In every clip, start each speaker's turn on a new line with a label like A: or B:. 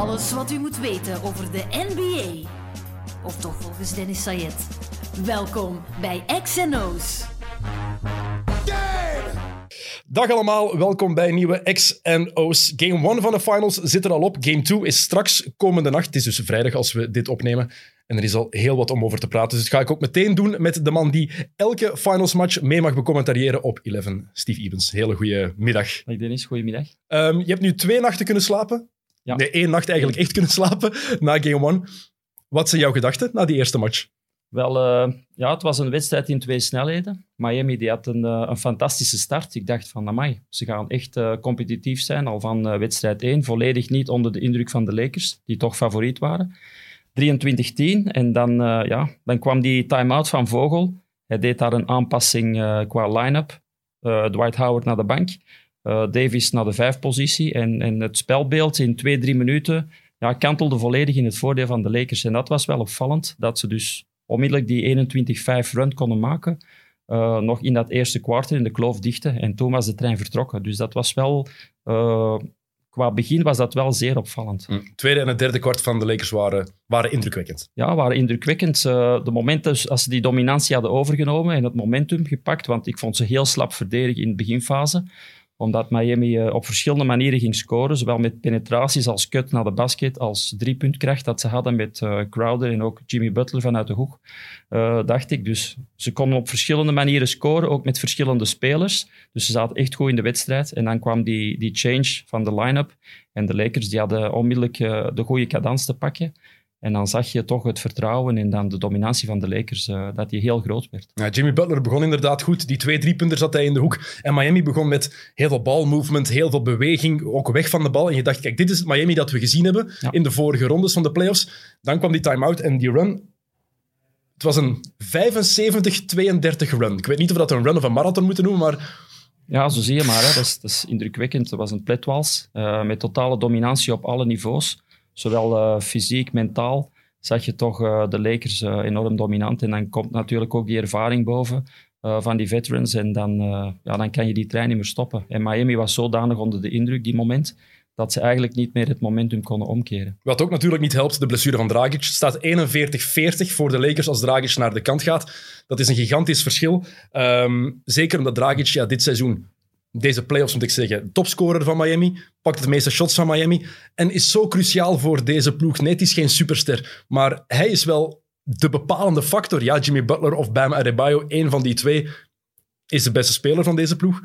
A: Alles wat u moet weten over de NBA. Of toch volgens Dennis Sayed. Welkom bij XNO's.
B: Dag allemaal, welkom bij een nieuwe X&O's. Game 1 van de finals zit er al op. Game 2 is straks komende nacht. Het is dus vrijdag als we dit opnemen. En er is al heel wat om over te praten. Dus dat ga ik ook meteen doen met de man die elke finals match mee mag becommentariëren op 11. Steve Evans. Hele goede middag.
C: Dag Dennis, goedemiddag.
B: Um, je hebt nu twee nachten kunnen slapen.
C: Ja.
B: Nee, één nacht eigenlijk echt kunnen slapen na Game 1. Wat zijn jouw gedachten na die eerste match?
C: Wel, uh, ja, het was een wedstrijd in twee snelheden. Miami die had een, uh, een fantastische start. Ik dacht van, amai, ze gaan echt uh, competitief zijn al van wedstrijd 1. Volledig niet onder de indruk van de Lakers, die toch favoriet waren. 23-10 en dan, ja, dan kwam die time-out van Vogel. Hij deed daar een aanpassing qua line-up. Dwight Howard naar de bank. Davis naar de vijfpositie. En, en het spelbeeld in twee, drie minuten ja, kantelde volledig in het voordeel van de Lakers. En dat was wel opvallend, dat ze dus onmiddellijk die 21-5 run konden maken. Uh, nog in dat eerste kwart in de kloof dichten. En toen was de trein vertrokken. Dus dat was wel... Uh, qua begin was dat wel zeer opvallend.
B: Mm. Tweede en het derde kwart van de Lakers waren, waren indrukwekkend.
C: Ja, waren indrukwekkend. Uh, de momenten als ze die dominantie hadden overgenomen en het momentum gepakt, want ik vond ze heel slap verdedigen in de beginfase omdat Miami uh, op verschillende manieren ging scoren, zowel met penetraties als cut naar de basket, als driepuntkracht dat ze hadden met uh, Crowder en ook Jimmy Butler vanuit de hoek, uh, dacht ik. Dus ze konden op verschillende manieren scoren, ook met verschillende spelers. Dus ze zaten echt goed in de wedstrijd. En dan kwam die, die change van de line-up. En de Lakers die hadden onmiddellijk de goede cadans te pakken. En dan zag je toch het vertrouwen en dan de dominantie van de Lakers, uh, dat die heel groot werd.
B: Ja, Jimmy Butler begon inderdaad goed. Die twee driepunten zat hij in de hoek. En Miami begon met heel veel balmovement, heel veel beweging, ook weg van de bal. En je dacht, kijk, dit is het Miami dat we gezien hebben ja. in de vorige rondes van de playoffs. Dan kwam die time-out en die run. Het was een 75-32 run. Ik weet niet of dat een run of een marathon moeten noemen, maar...
C: Ja, zo zie je maar. Hè. Dat, is, dat is indrukwekkend. Het was een pletwals uh, met totale dominantie op alle niveaus zowel uh, fysiek, mentaal, zag je toch uh, de Lakers uh, enorm dominant. En dan komt natuurlijk ook die ervaring boven van die veterans. En dan, ja, dan kan je die trein niet meer stoppen. En Miami was zodanig onder de indruk die moment dat ze eigenlijk niet meer het momentum konden omkeren.
B: Wat ook natuurlijk niet helpt, de blessure van Dragic. Staat 41-40 voor de Lakers als Dragic naar de kant gaat. Dat is een gigantisch verschil. Um, zeker omdat Dragic ja, dit seizoen deze playoffs moet ik zeggen, topscorer van Miami, pakt de meeste shots van Miami en is zo cruciaal voor deze ploeg. Nee, is geen superster, maar hij is wel de bepalende factor. Ja, Jimmy Butler of Bam Adebayo, één van die twee, is de beste speler van deze ploeg.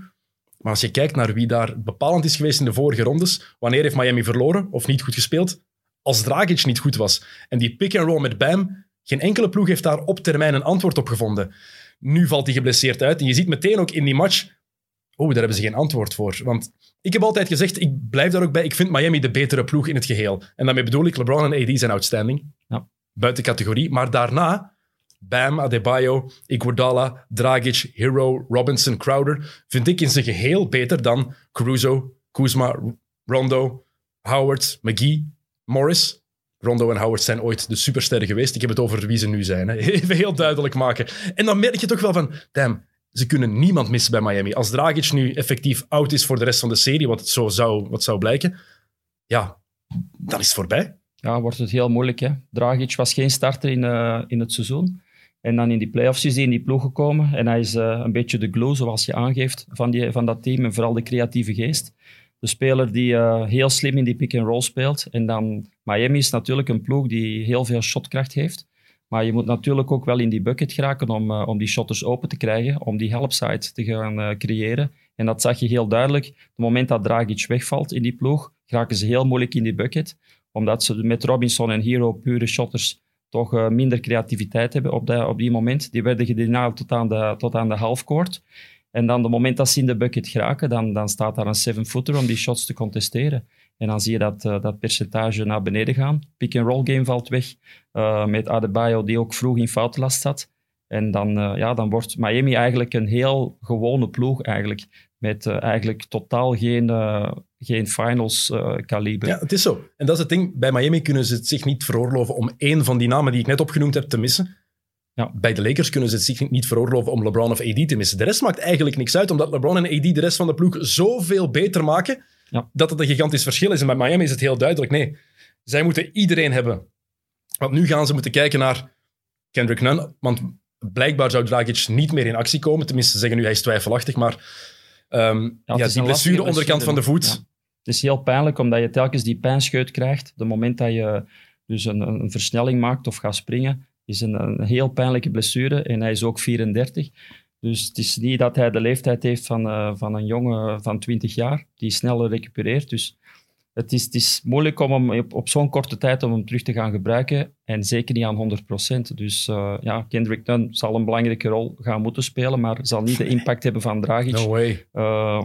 B: Maar als je kijkt naar wie daar bepalend is geweest in de vorige rondes, wanneer heeft Miami verloren of niet goed gespeeld? Als Dragic niet goed was. En die pick-and-roll met Bam, geen enkele ploeg heeft daar op termijn een antwoord op gevonden. Nu valt hij geblesseerd uit en je ziet meteen ook in die match Oh, daar hebben ze geen antwoord voor. Want ik heb altijd gezegd, ik blijf daar ook bij, ik vind Miami de betere ploeg in het geheel. En daarmee bedoel ik, LeBron en AD zijn outstanding.
C: Ja.
B: Buiten categorie. Maar daarna, Bam, Adebayo, Iguodala, Dragic, Hero, Robinson, Crowder, vind ik in zijn geheel beter dan Caruso, Kuzma, Rondo, Howard, McGee, Morris. Rondo en Howard zijn ooit de supersterren geweest. Ik heb het over wie ze nu zijn. Hè. Even heel duidelijk maken. En dan merk je toch wel van, damn, ze kunnen niemand missen bij Miami. Als Dragic nu effectief oud is voor de rest van de serie, wat het zo zou, wat zou blijken, ja, dan is het voorbij.
C: Ja, wordt het heel moeilijk. Hè? Dragic was geen starter in, uh, in het seizoen. En dan in die playoffs is hij in die ploeg gekomen. En hij is uh, een beetje de glue, zoals je aangeeft, van, die, van dat team. En vooral de creatieve geest. De speler die uh, heel slim in die pick-and-roll speelt. En dan Miami is natuurlijk een ploeg die heel veel shotkracht heeft. Maar je moet natuurlijk ook wel in die bucket geraken om, uh, om die shotters open te krijgen, om die helpside te gaan uh, creëren. En dat zag je heel duidelijk. Op het moment dat Dragic wegvalt in die ploeg, geraken ze heel moeilijk in die bucket. Omdat ze met Robinson en Hero pure shotters toch uh, minder creativiteit hebben op, dat, op die moment. Die werden gedenaald tot aan de, tot aan de halfcourt. En dan, op het moment dat ze in de bucket geraken, dan, dan staat daar een seven-footer om die shots te contesteren. En dan zie je dat, uh, dat percentage naar beneden gaan. Pick-and-roll game valt weg uh, met Adebayo, die ook vroeg in foutenlast zat. En dan, uh, ja, dan wordt Miami eigenlijk een heel gewone ploeg eigenlijk. Met eigenlijk totaal geen, geen finals kaliber.
B: Ja, het is zo. En dat is het ding. Bij Miami kunnen ze het zich niet veroorloven om één van die namen die ik net opgenoemd heb te missen. Ja. Bij de Lakers kunnen ze het zich niet veroorloven om LeBron of AD te missen. De rest maakt eigenlijk niks uit, omdat LeBron en AD de rest van de ploeg zoveel beter maken ja. dat het een gigantisch verschil is. En bij Miami is het heel duidelijk, nee. zij moeten iedereen hebben. Want nu gaan ze moeten kijken naar Kendrick Nunn, want blijkbaar zou Dragic niet meer in actie komen. Tenminste, ze zeggen nu hij is twijfelachtig, maar
C: het
B: ja,
C: is
B: die blessure onderkant van de voet.
C: Ja. Het is heel pijnlijk omdat je telkens die pijnscheut krijgt. De moment dat je dus een, een versnelling maakt of gaat springen, is een, een heel pijnlijke blessure. En hij is ook 34. Dus het is niet dat hij de leeftijd heeft van, eh, van een jongen van 20 jaar, die sneller recupereert. Dus het is, het is moeilijk om hem op, op zo'n korte tijd om hem terug te gaan gebruiken. En zeker niet aan 100%. Dus eh, ja, Kendrick Nunn zal een belangrijke rol gaan moeten spelen, maar zal niet de impact hebben van Dragic.
B: No way.
C: Eh,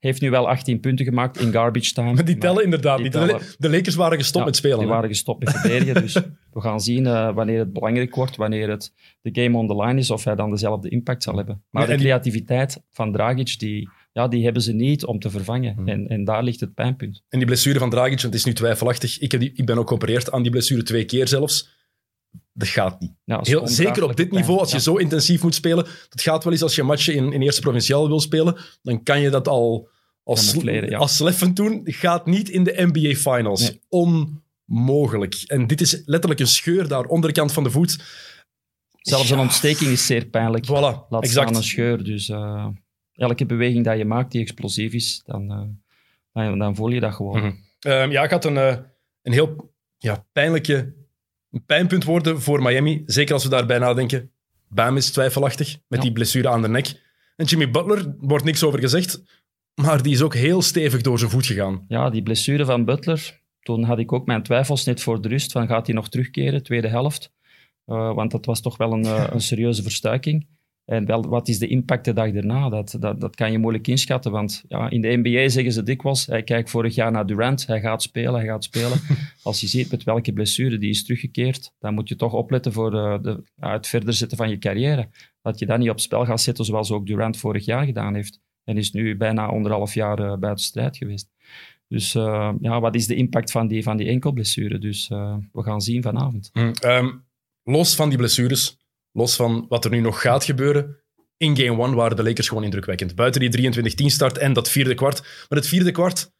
C: heeft nu wel 18 punten gemaakt in garbage time.
B: Maar die
C: maar
B: tellen inderdaad
C: die
B: niet.
C: tellen-
B: De, Lakers waren gestopt
C: ja,
B: met spelen.
C: Die
B: hè?
C: waren gestopt met verdedigen. dus we gaan zien eh, wanneer het belangrijk wordt, wanneer het de game on the line is, of hij dan dezelfde impact zal hebben. Maar de creativiteit van Dragic, die, ja, die hebben ze niet om te vervangen.
B: Hmm.
C: En, en daar ligt het pijnpunt.
B: En die blessure van Dragic, want het is nu twijfelachtig. Ik, heb die, ik ben ook geopereerd aan die blessure twee keer zelfs. Dat gaat niet.
C: Ja,
B: Heel, zeker op dit niveau, als je
C: Ja.
B: zo intensief moet spelen. Dat gaat wel eens als je een matchje in, in eerste provinciaal wil spelen. Dan kan je dat al als,
C: Camoufleren, ja.
B: als sleffend doen. Gaat niet in de NBA Finals.
C: Nee.
B: Onmogelijk. En dit is letterlijk een scheur daar, onderkant van de voet.
C: Zelfs een ontsteking is zeer pijnlijk.
B: Voilà,
C: Laat staan
B: exact.
C: een scheur. Dus eh, elke beweging dat je maakt die explosief is, dan, dan, dan voel je dat gewoon.
B: Mhm. Ehm, ja, ik had een, eh, een heel ja, pijnlijke een pijnpunt worden voor Miami. Zeker als we daarbij nadenken. Bam is twijfelachtig met
C: Ja.
B: die blessure aan de nek. En Jimmy Butler, wordt niks over gezegd. Maar die is ook heel stevig door zijn voet gegaan.
C: Ja, die blessure van Butler, toen had ik ook mijn twijfels net voor de rust van gaat hij nog terugkeren, tweede helft. Eh, want dat was toch wel een, eh, een serieuze verstuiking. En wel, wat is de impact de dag daarna? Dat, dat, dat kan je moeilijk inschatten, want ja, in de NBA zeggen ze dikwijls, hij kijkt vorig jaar naar Durant, hij gaat spelen, hij gaat spelen. Als je ziet met welke blessure die is teruggekeerd, dan moet je toch opletten voor de, de, ja, het verder zetten van je carrière. Dat je dat niet op spel gaat zetten zoals ook Durant vorig jaar gedaan heeft. En is nu bijna anderhalf jaar eh, buiten strijd geweest. Dus eh, ja, wat is de impact van die, van die enkelblessure? Dus eh, we gaan zien vanavond.
B: Ehm, los van die blessures, los van wat er nu nog gaat gebeuren. In game one waren de Lakers gewoon indrukwekkend. Buiten die 23-10 start en dat vierde kwart. Maar het vierde kwart,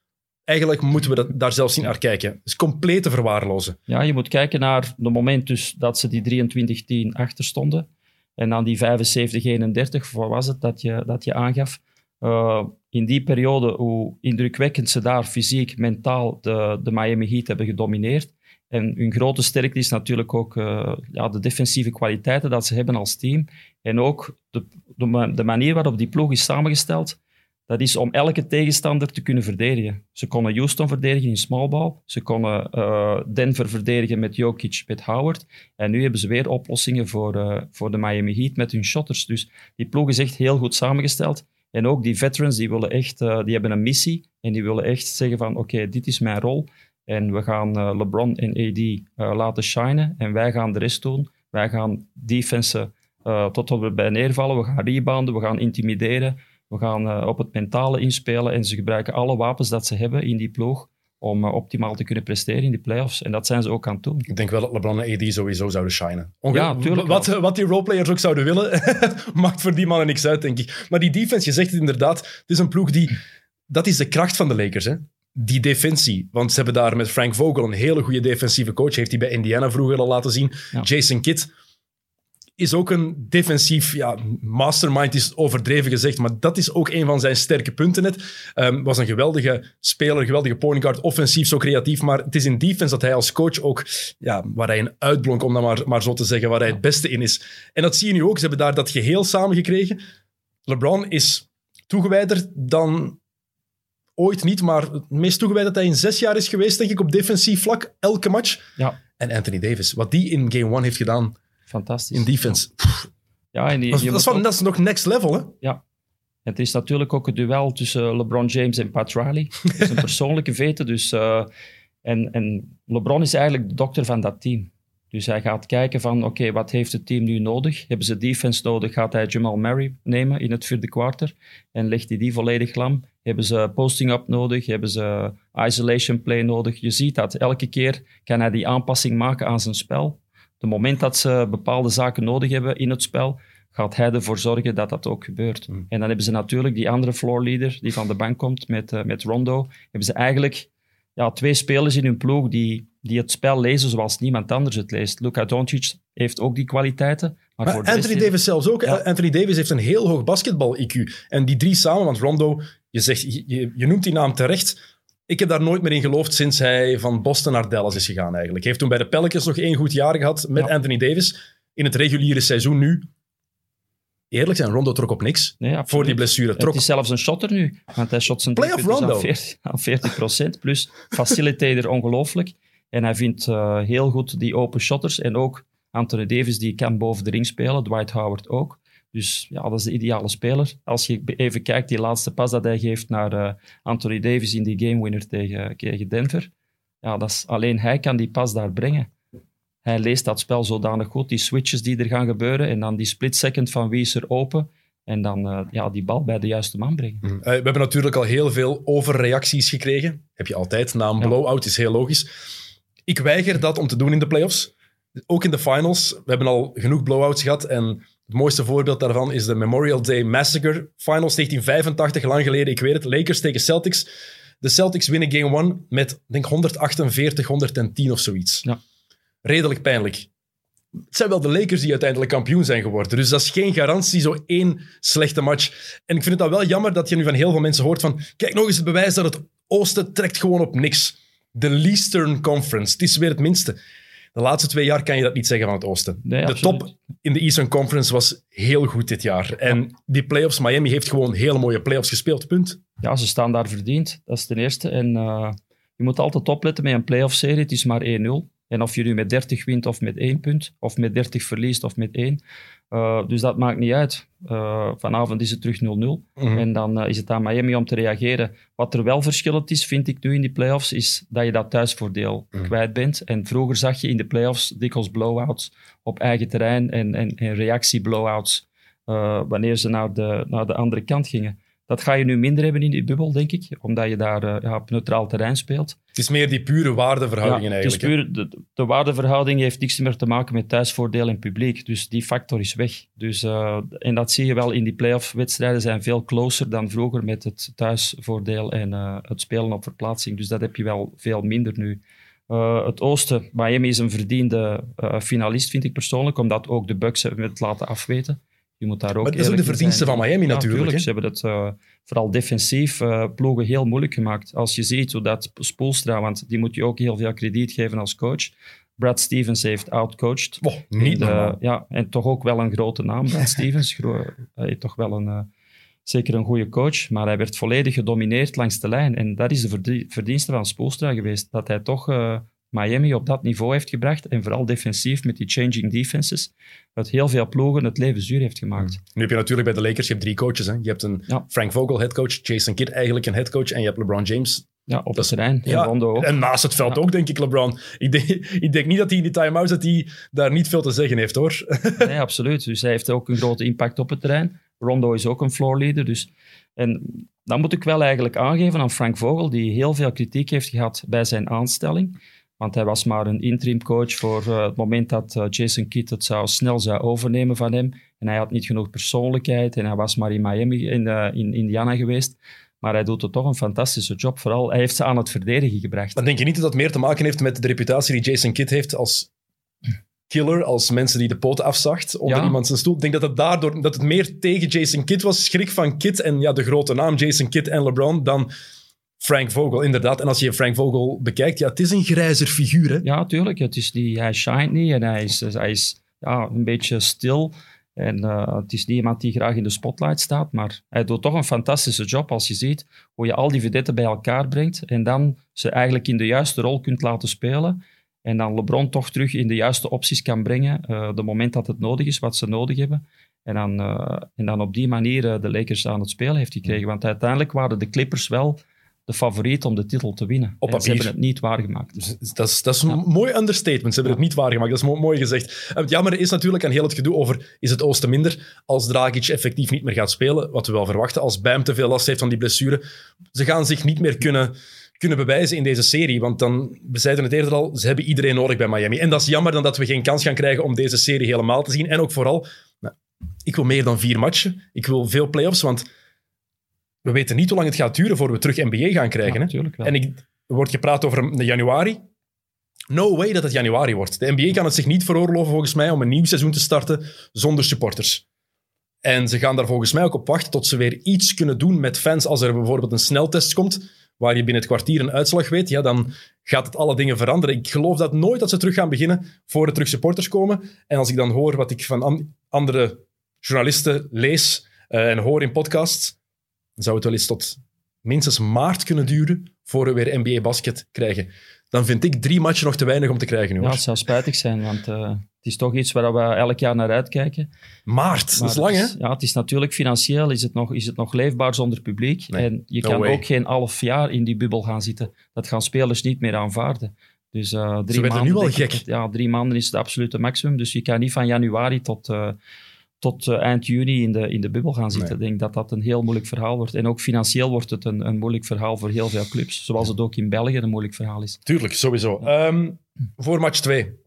B: eigenlijk moeten we dat, daar zelfs niet naar kijken. Het is compleet te verwaarlozen.
C: Ja, je moet kijken naar het moment dus dat ze die 23-10 achter stonden. En dan die 75-31, wat was het dat je, dat je aangaf? Eh, in die periode, hoe indrukwekkend ze daar fysiek, mentaal de, de Miami Heat hebben gedomineerd. En hun grote sterkte is natuurlijk ook eh, ja, de defensieve kwaliteiten dat ze hebben als team. En ook de, de, ma- de manier waarop die ploeg is samengesteld. Dat is om elke tegenstander te kunnen verdedigen. Ze konden Houston verdedigen in small ball. Ze konden eh, Denver verdedigen met Jokic, met Howard. En nu hebben ze weer oplossingen voor, eh, voor de Miami Heat met hun shotters. Dus die ploeg is echt heel goed samengesteld. En ook die veterans, die, willen echt, die hebben een missie. En die willen echt zeggen van, oké, dit is mijn rol. En we gaan eh, LeBron en AD eh, laten shinen. En wij gaan de rest doen. Wij gaan defensen eh tot we bij neervallen. We gaan rebounden, we gaan intimideren. We gaan op het mentale inspelen. En ze gebruiken alle wapens dat ze hebben in die ploeg om optimaal te kunnen presteren in de playoffs. En dat zijn ze ook aan het doen.
B: Ik denk wel dat LeBron en AD sowieso zouden shinen. Onge-
C: Ja, tuurlijk
B: Wat, wat die roleplayers ook zouden willen, maakt voor die mannen niks uit, denk ik. Maar die defense, je zegt het inderdaad, het is een ploeg die... Dat is de kracht van de Lakers, hè. Die defensie. Want ze hebben daar met Frank Vogel een hele goede defensieve coach. Heeft hij bij Indiana vroeger al laten zien.
C: Ja.
B: Jason Kidd is ook een defensief ja, mastermind, is overdreven gezegd, maar dat is ook een van zijn sterke punten net. Ehm, was een geweldige speler, geweldige point guard, offensief zo creatief, maar het is in defense dat hij als coach ook, ja, waar hij een uitblonk, om dat maar, maar zo te zeggen, waar hij het beste in is. En dat zie je nu ook, ze hebben daar dat geheel samengekregen. LeBron is toegewijder dan ooit niet, maar het meest toegewijd dat hij in zes jaar is geweest, denk ik, op defensief vlak, elke match.
C: Ja,
B: En Anthony Davis, wat die in game one heeft gedaan
C: fantastisch.
B: in defense,
C: Ja, en die,
B: dat, is-
C: je
B: dat, is
C: moet
B: van, dat is nog next level, hè?
C: Ja. Het is natuurlijk ook het duel tussen LeBron James en Pat Riley. Dat is een persoonlijke vete. Dus, eh, en, en LeBron is eigenlijk de dokter van dat team. Dus hij gaat kijken van, oké, wat heeft het team nu nodig? Hebben ze defense nodig? Gaat hij Jamal Murray nemen in het vierde kwartier? En legt hij die volledig lam? Hebben ze posting-up nodig? Hebben ze isolation play nodig? Je ziet dat. Elke keer kan hij die aanpassing maken aan zijn spel. De moment dat ze bepaalde zaken nodig hebben in het spel, gaat hij ervoor zorgen dat dat ook gebeurt.
B: Mm.
C: En dan hebben ze natuurlijk die andere floor leader die van de bank komt met, eh, met Rondo. Hebben ze eigenlijk ja, twee spelers in hun ploeg die die het spel lezen zoals niemand anders het leest. Luka Doncic heeft ook die kwaliteiten. Maar,
B: Maar
C: voor
B: Anthony
C: rest-
B: Davis zelfs ook.
C: Ja.
B: Anthony Davis heeft een heel hoog basketbal-IQ. En die drie samen, want Rondo, je, zegt, je, je noemt die naam terecht. Ik heb daar nooit meer in geloofd sinds hij van Boston naar Dallas is gegaan eigenlijk. Hij heeft toen bij de Pelicans nog één goed jaar gehad met
C: Ja.
B: Anthony Davis. In het reguliere seizoen nu. Eerlijk zijn, Rondo trok op niks.
C: Nee.
B: Voor die blessure. Trok
C: Het is zelfs een shotter nu, want hij shot zijn
B: Playoff
C: aan
B: Rondo.
C: 40, aan 40 procent. Plus facilitator ongelooflijk. En hij vindt eh, heel goed die open shotters. En ook Anthony Davis, die kan boven de ring spelen. Dwight Howard ook. Dus ja, dat is de ideale speler. Als je even kijkt, die laatste pas dat hij geeft naar eh, Anthony Davis in die game winner tegen, tegen Denver. Ja, dat is, alleen hij kan die pas daar brengen. Hij leest dat spel zodanig goed, die switches die er gaan gebeuren. En dan die split second van wie is er open. En dan eh, ja, die bal bij de juiste man brengen.
B: Eh, we hebben natuurlijk al heel veel overreacties gekregen. Heb je altijd. Na een blow-out is heel logisch. Ik weiger dat om te doen in de playoffs. Ook in de finals. We hebben al genoeg blow-outs gehad. En het mooiste voorbeeld daarvan is de Memorial Day Massacre. Finals 1985, lang geleden. Ik weet het. Lakers tegen Celtics. De Celtics winnen game 1 met, denk 148, 110 of zoiets.
C: Ja.
B: Redelijk pijnlijk. Het zijn wel de Lakers die uiteindelijk kampioen zijn geworden. Dus dat is geen garantie, zo één slechte match. En ik vind het dan wel jammer dat je nu van heel veel mensen hoort van kijk nog eens het bewijs dat het Oosten trekt gewoon op niks. De Eastern Conference, het is weer het minste. De laatste twee jaar kan je dat niet zeggen van het Oosten.
C: Nee,
B: de top in de Eastern Conference was heel goed dit jaar. En die playoffs, Miami heeft gewoon hele mooie playoffs gespeeld, punt.
C: Ja, ze staan daar verdiend. Dat is ten eerste. En eh, je moet altijd opletten met een playoff-serie. Het is maar 1-0. En of je nu met 30 wint of met 1 punt, of met 30 verliest of met 1. Eh, dus dat maakt niet uit. Eh, vanavond is het terug 0-0.
B: Mhm.
C: En dan eh, is het aan Miami om te reageren. Wat er wel verschillend is, vind ik nu in die playoffs, is dat je dat thuisvoordeel
B: Mhm.
C: kwijt bent. En vroeger zag je in de playoffs dikwijls blowouts op eigen terrein en, en, en reactie-blowouts wanneer ze naar de, naar de andere kant gingen. Dat ga je nu minder hebben in die bubbel, denk ik, omdat je daar eh, ja, op neutraal terrein speelt.
B: Het is meer die pure waardeverhoudingen
C: Ja, het is
B: eigenlijk.
C: puur, de, de waardeverhouding heeft niks meer te maken met thuisvoordeel en publiek. Dus die factor is weg. Dus, eh, en dat zie je wel in die playoff-wedstrijden zijn veel closer dan vroeger met het thuisvoordeel en eh, het spelen op verplaatsing. Dus dat heb je wel veel minder nu. Het Oosten, Miami is een verdiende finalist, vind ik persoonlijk, omdat ook de Bucks hebben het laten afweten. Je moet daar ook
B: Maar dat is ook de verdienste van Miami
C: Ja,
B: natuurlijk. hè.
C: Ze hebben het eh, vooral defensief eh, ploegen heel moeilijk gemaakt. Als je ziet hoe dat Spoelstra, want die moet je ook heel veel krediet geven als coach. Brad Stevens heeft outcoached.
B: Oh, niet
C: De-
B: normaal.
C: ja, en toch ook wel een grote naam, Brad Stevens. Hij toch wel een, eh, zeker een goede coach, maar hij werd volledig gedomineerd langs de lijn. En dat is de verdie- verdienste van Spoelstra geweest, dat hij toch eh, Miami op dat niveau heeft gebracht en vooral defensief met die changing defenses, uit heel veel ploegen het leven zuur heeft gemaakt.
B: Nu heb je natuurlijk bij de Lakers je hebt drie coaches. Hè. Je hebt een
C: Ja.
B: Frank Vogel, headcoach, Jason Kidd eigenlijk een headcoach en je hebt LeBron James.
C: Ja, op
B: Dat
C: het terrein. En Rondo ook.
B: en naast het veld
C: Ja.
B: ook, denk ik, LeBron. Ik denk, ik denk niet dat hij in die time-outs dat hij daar niet veel te zeggen heeft, hoor.
C: Nee, absoluut. Dus hij heeft ook een grote impact op het terrein. Rondo is ook een floor leader. Dus. En dan moet ik wel eigenlijk aangeven aan Frank Vogel, die heel veel kritiek heeft gehad bij zijn aanstelling. Want hij was maar een interim coach voor eh, het moment dat eh, Jason Kidd het zou, snel zou overnemen van hem. En hij had niet genoeg persoonlijkheid en hij was maar in Miami, in, eh, in Indiana geweest. Maar hij doet er toch een fantastische job. Vooral, hij heeft ze aan het verdedigen gebracht.
B: Dan denk je niet dat dat meer te maken heeft met de reputatie die Jason Kidd heeft als killer, als mensen die de poten afzacht onder
C: Ja.
B: iemand zijn stoel. Ik denk dat het daardoor dat het meer tegen Jason Kidd was, schrik van Kidd en ja, de grote naam Jason Kidd en LeBron, dan Frank Vogel, inderdaad. En als je Frank Vogel bekijkt, ja, het is een grijzer figuur, hè.
C: Ja, tuurlijk. Het is die, hij shined niet en hij is, hij is ja, een beetje stil. En eh, het is niet iemand die graag in de spotlight staat, maar hij doet toch een fantastische job als je ziet hoe je al die vedetten bij elkaar brengt en dan ze eigenlijk in de juiste rol kunt laten spelen. En dan LeBron toch terug in de juiste opties kan brengen, eh de moment dat het nodig is, wat ze nodig hebben. En dan, eh, en dan op die manier de Lakers aan het spelen heeft gekregen. Want uiteindelijk waren de Clippers wel de favoriet om de titel te winnen.
B: Op
C: en ze
B: papier.
C: hebben het niet waargemaakt.
B: Dus Dat is, dat is een mooi understatement. Ze hebben het niet waargemaakt. Dat is mo- mooi gezegd. Het jammer is natuurlijk aan heel het gedoe over is het Oosten minder als Dragic effectief niet meer gaat spelen, wat we wel verwachten, als Bam te veel last heeft van die blessure. Ze gaan zich niet meer kunnen, kunnen bewijzen in deze serie, want dan, we zeiden het eerder al, ze hebben iedereen nodig bij Miami. En dat is jammer dan dat we geen kans gaan krijgen om deze serie helemaal te zien. En ook vooral, nou, ik wil meer dan vier matchen. Ik wil veel playoffs, want we weten niet hoe lang het gaat duren voor we terug NBA gaan krijgen.
C: Ja,
B: hè?
C: natuurlijk wel.
B: En ik, er wordt gepraat over januari. No way dat het januari wordt. De NBA kan het zich niet veroorloven, volgens mij, om een nieuw seizoen te starten zonder supporters. En ze gaan daar volgens mij ook op wachten tot ze weer iets kunnen doen met fans. Als er bijvoorbeeld een sneltest komt, waar je binnen het kwartier een uitslag weet, ja, dan gaat het alle dingen veranderen. Ik geloof dat nooit dat ze terug gaan beginnen voor er terug supporters komen. En als ik dan hoor wat ik van an- andere journalisten lees eh, en hoor in podcasts, zou het wel eens tot minstens maart kunnen duren voor we weer NBA-basket krijgen. Dan vind ik drie matchen nog te weinig om te krijgen nu.
C: Ja,
B: hoor.
C: het zou spijtig zijn, want eh, het is toch iets waar we elk jaar naar uitkijken.
B: Maart, dat is lang, hè?
C: is- Ja, het is natuurlijk financieel is het nog, is het nog leefbaar zonder publiek.
B: Nee,
C: en je
B: no
C: kan
B: way.
C: ook geen half jaar in die bubbel gaan zitten. Dat gaan spelers niet meer aanvaarden. Dus eh drie
B: werden
C: maanden,
B: nu al gek.
C: dat- ja, drie maanden is het absolute maximum. Dus je kan niet van januari tot, eh, tot eh, eind juni in de, in de bubbel gaan zitten. Ik denk dat dat een heel moeilijk verhaal wordt. En ook financieel wordt het een, een moeilijk verhaal voor heel veel clubs. Zoals het ook in België een moeilijk verhaal is.
B: Tuurlijk, sowieso. Ehm, voor match 2.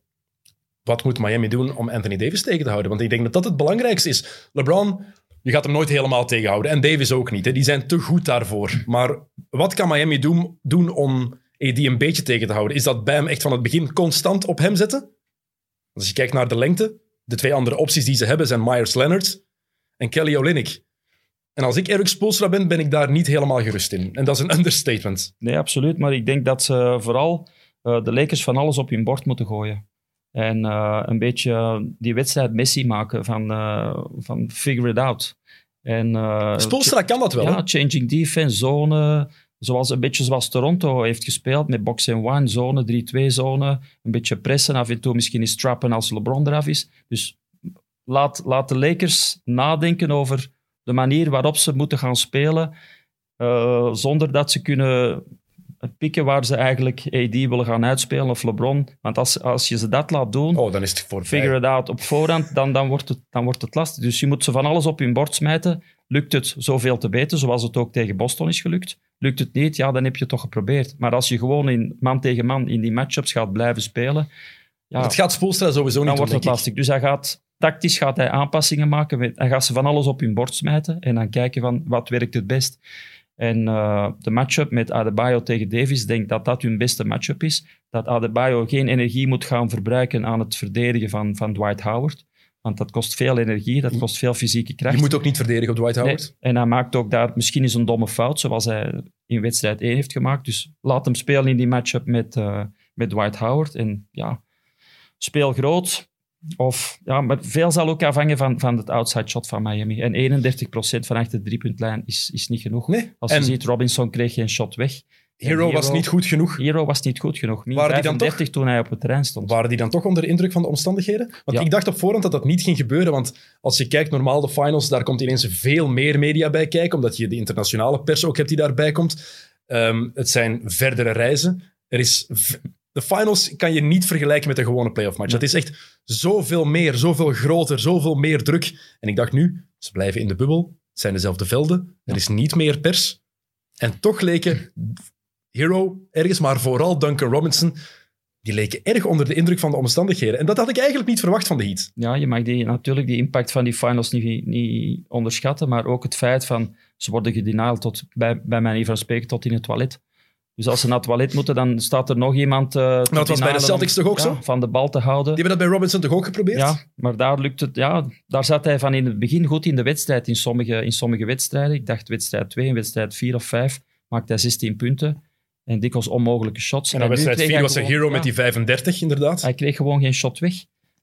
B: Wat moet Miami doen om Anthony Davis tegen te houden? Want ik denk dat dat het belangrijkste is. LeBron, je gaat hem nooit helemaal tegenhouden. En Davis ook niet. Hè. Die zijn te goed daarvoor. Maar wat kan Miami doen, doen om AD een beetje tegen te houden? Is dat bij hem echt van het begin constant op hem zetten? Als je kijkt naar de lengte, de twee andere opties die ze hebben zijn Myers Leonard en Kelly Olynyk. En als ik Eric Spoelstra ben, ben ik daar niet helemaal gerust in. En dat is een understatement.
C: Nee, absoluut. Maar ik denk dat ze vooral eh, de Lakers van alles op hun bord moeten gooien. En eh, een beetje die wedstrijd Messi maken van, eh, van figure it out. En,
B: Spoelstra kan dat wel.
C: ja, changing defense, zone. Zoals, een beetje zoals Toronto heeft gespeeld met box and one, zone, 3-2 zone. Een beetje pressen, af en toe misschien eens trappen als LeBron eraf is. Dus laat, laat de Lakers nadenken over de manier waarop ze moeten gaan spelen. eh, zonder dat ze kunnen pikken waar ze eigenlijk AD willen gaan uitspelen of LeBron. Want als, als je ze dat laat doen,
B: Oh, dan is het voor
C: figure it out op voorhand, dan, dan, wordt het, dan wordt het lastig. Dus je moet ze van alles op hun bord smijten. Lukt het zoveel te beter, zoals het ook tegen Boston is gelukt. Lukt het niet, ja, dan heb je het toch geprobeerd. Maar als je gewoon in man tegen man in die matchups gaat blijven spelen, ja,
B: Dat gaat Spoelstra sowieso niet
C: dan wordt het lastig. Dus hij gaat, tactisch gaat hij aanpassingen maken. Hij gaat ze van alles op hun bord smijten en dan kijken van wat werkt het best. En eh, de matchup met Adebayo tegen Davis, denk dat dat hun beste matchup is. Dat Adebayo geen energie moet gaan verbruiken aan het verdedigen van, van Dwight Howard. Want dat kost veel energie, dat kost veel fysieke kracht.
B: Je moet ook niet verdedigen op Dwight Howard.
C: Nee, En hij maakt ook daar misschien eens een domme fout, zoals hij in wedstrijd 1 heeft gemaakt. Dus laat hem spelen in die matchup met, eh, met Dwight Howard. En ja, speel groot. Of, ja, maar veel zal ook afhangen van, van het outside shot van Miami. En 31% van achter de driepuntlijn is, is niet genoeg.
B: Nee.
C: Als je
B: En
C: ziet, Robinson kreeg geen shot weg.
B: Hero was niet goed genoeg.
C: Hero was niet goed genoeg. Min
B: Waren die dan
C: 35 toen hij op het terrein stond.
B: Waren die dan toch onder de indruk van de omstandigheden? Want
C: Ja.
B: ik dacht op voorhand dat dat niet ging gebeuren. Want als je kijkt, normaal de finals, daar komt ineens veel meer media bij kijken. Omdat je de internationale pers ook hebt die daarbij komt. Ehm, het zijn verdere reizen. Er is de finals kan je niet vergelijken met een gewone playoff match. Dat is echt zoveel meer, zoveel groter, zoveel meer druk. En ik dacht nu, ze blijven in de bubbel. Het zijn dezelfde velden. Er is niet meer pers. En toch leken Hero ergens, maar vooral Duncan Robinson, die leken erg onder de indruk van de omstandigheden. En dat had ik eigenlijk niet verwacht van de Heat.
C: Ja, je mag die, natuurlijk die impact van die finals niet, niet onderschatten, maar ook het feit van ze worden gedeniald tot, bij, bij manier van spreken tot in het toilet. Dus als ze naar het toilet moeten, dan staat er nog iemand uh,
B: dat was bij de Celtics toch ook zo?
C: Van de bal te houden.
B: Die hebben dat bij Robinson toch ook geprobeerd?
C: Ja, maar daar lukt het. Ja, daar zat hij van in het begin goed in de wedstrijd. In sommige, in sommige wedstrijden, ik dacht wedstrijd 2 en wedstrijd 4 of 5, maakte hij 16 punten. En dikwijls onmogelijke shots.
B: En dan wedstrijd
C: kreeg
B: 4
C: hij
B: was een hero
C: ja,
B: met die 35, inderdaad.
C: Hij kreeg gewoon geen shot weg.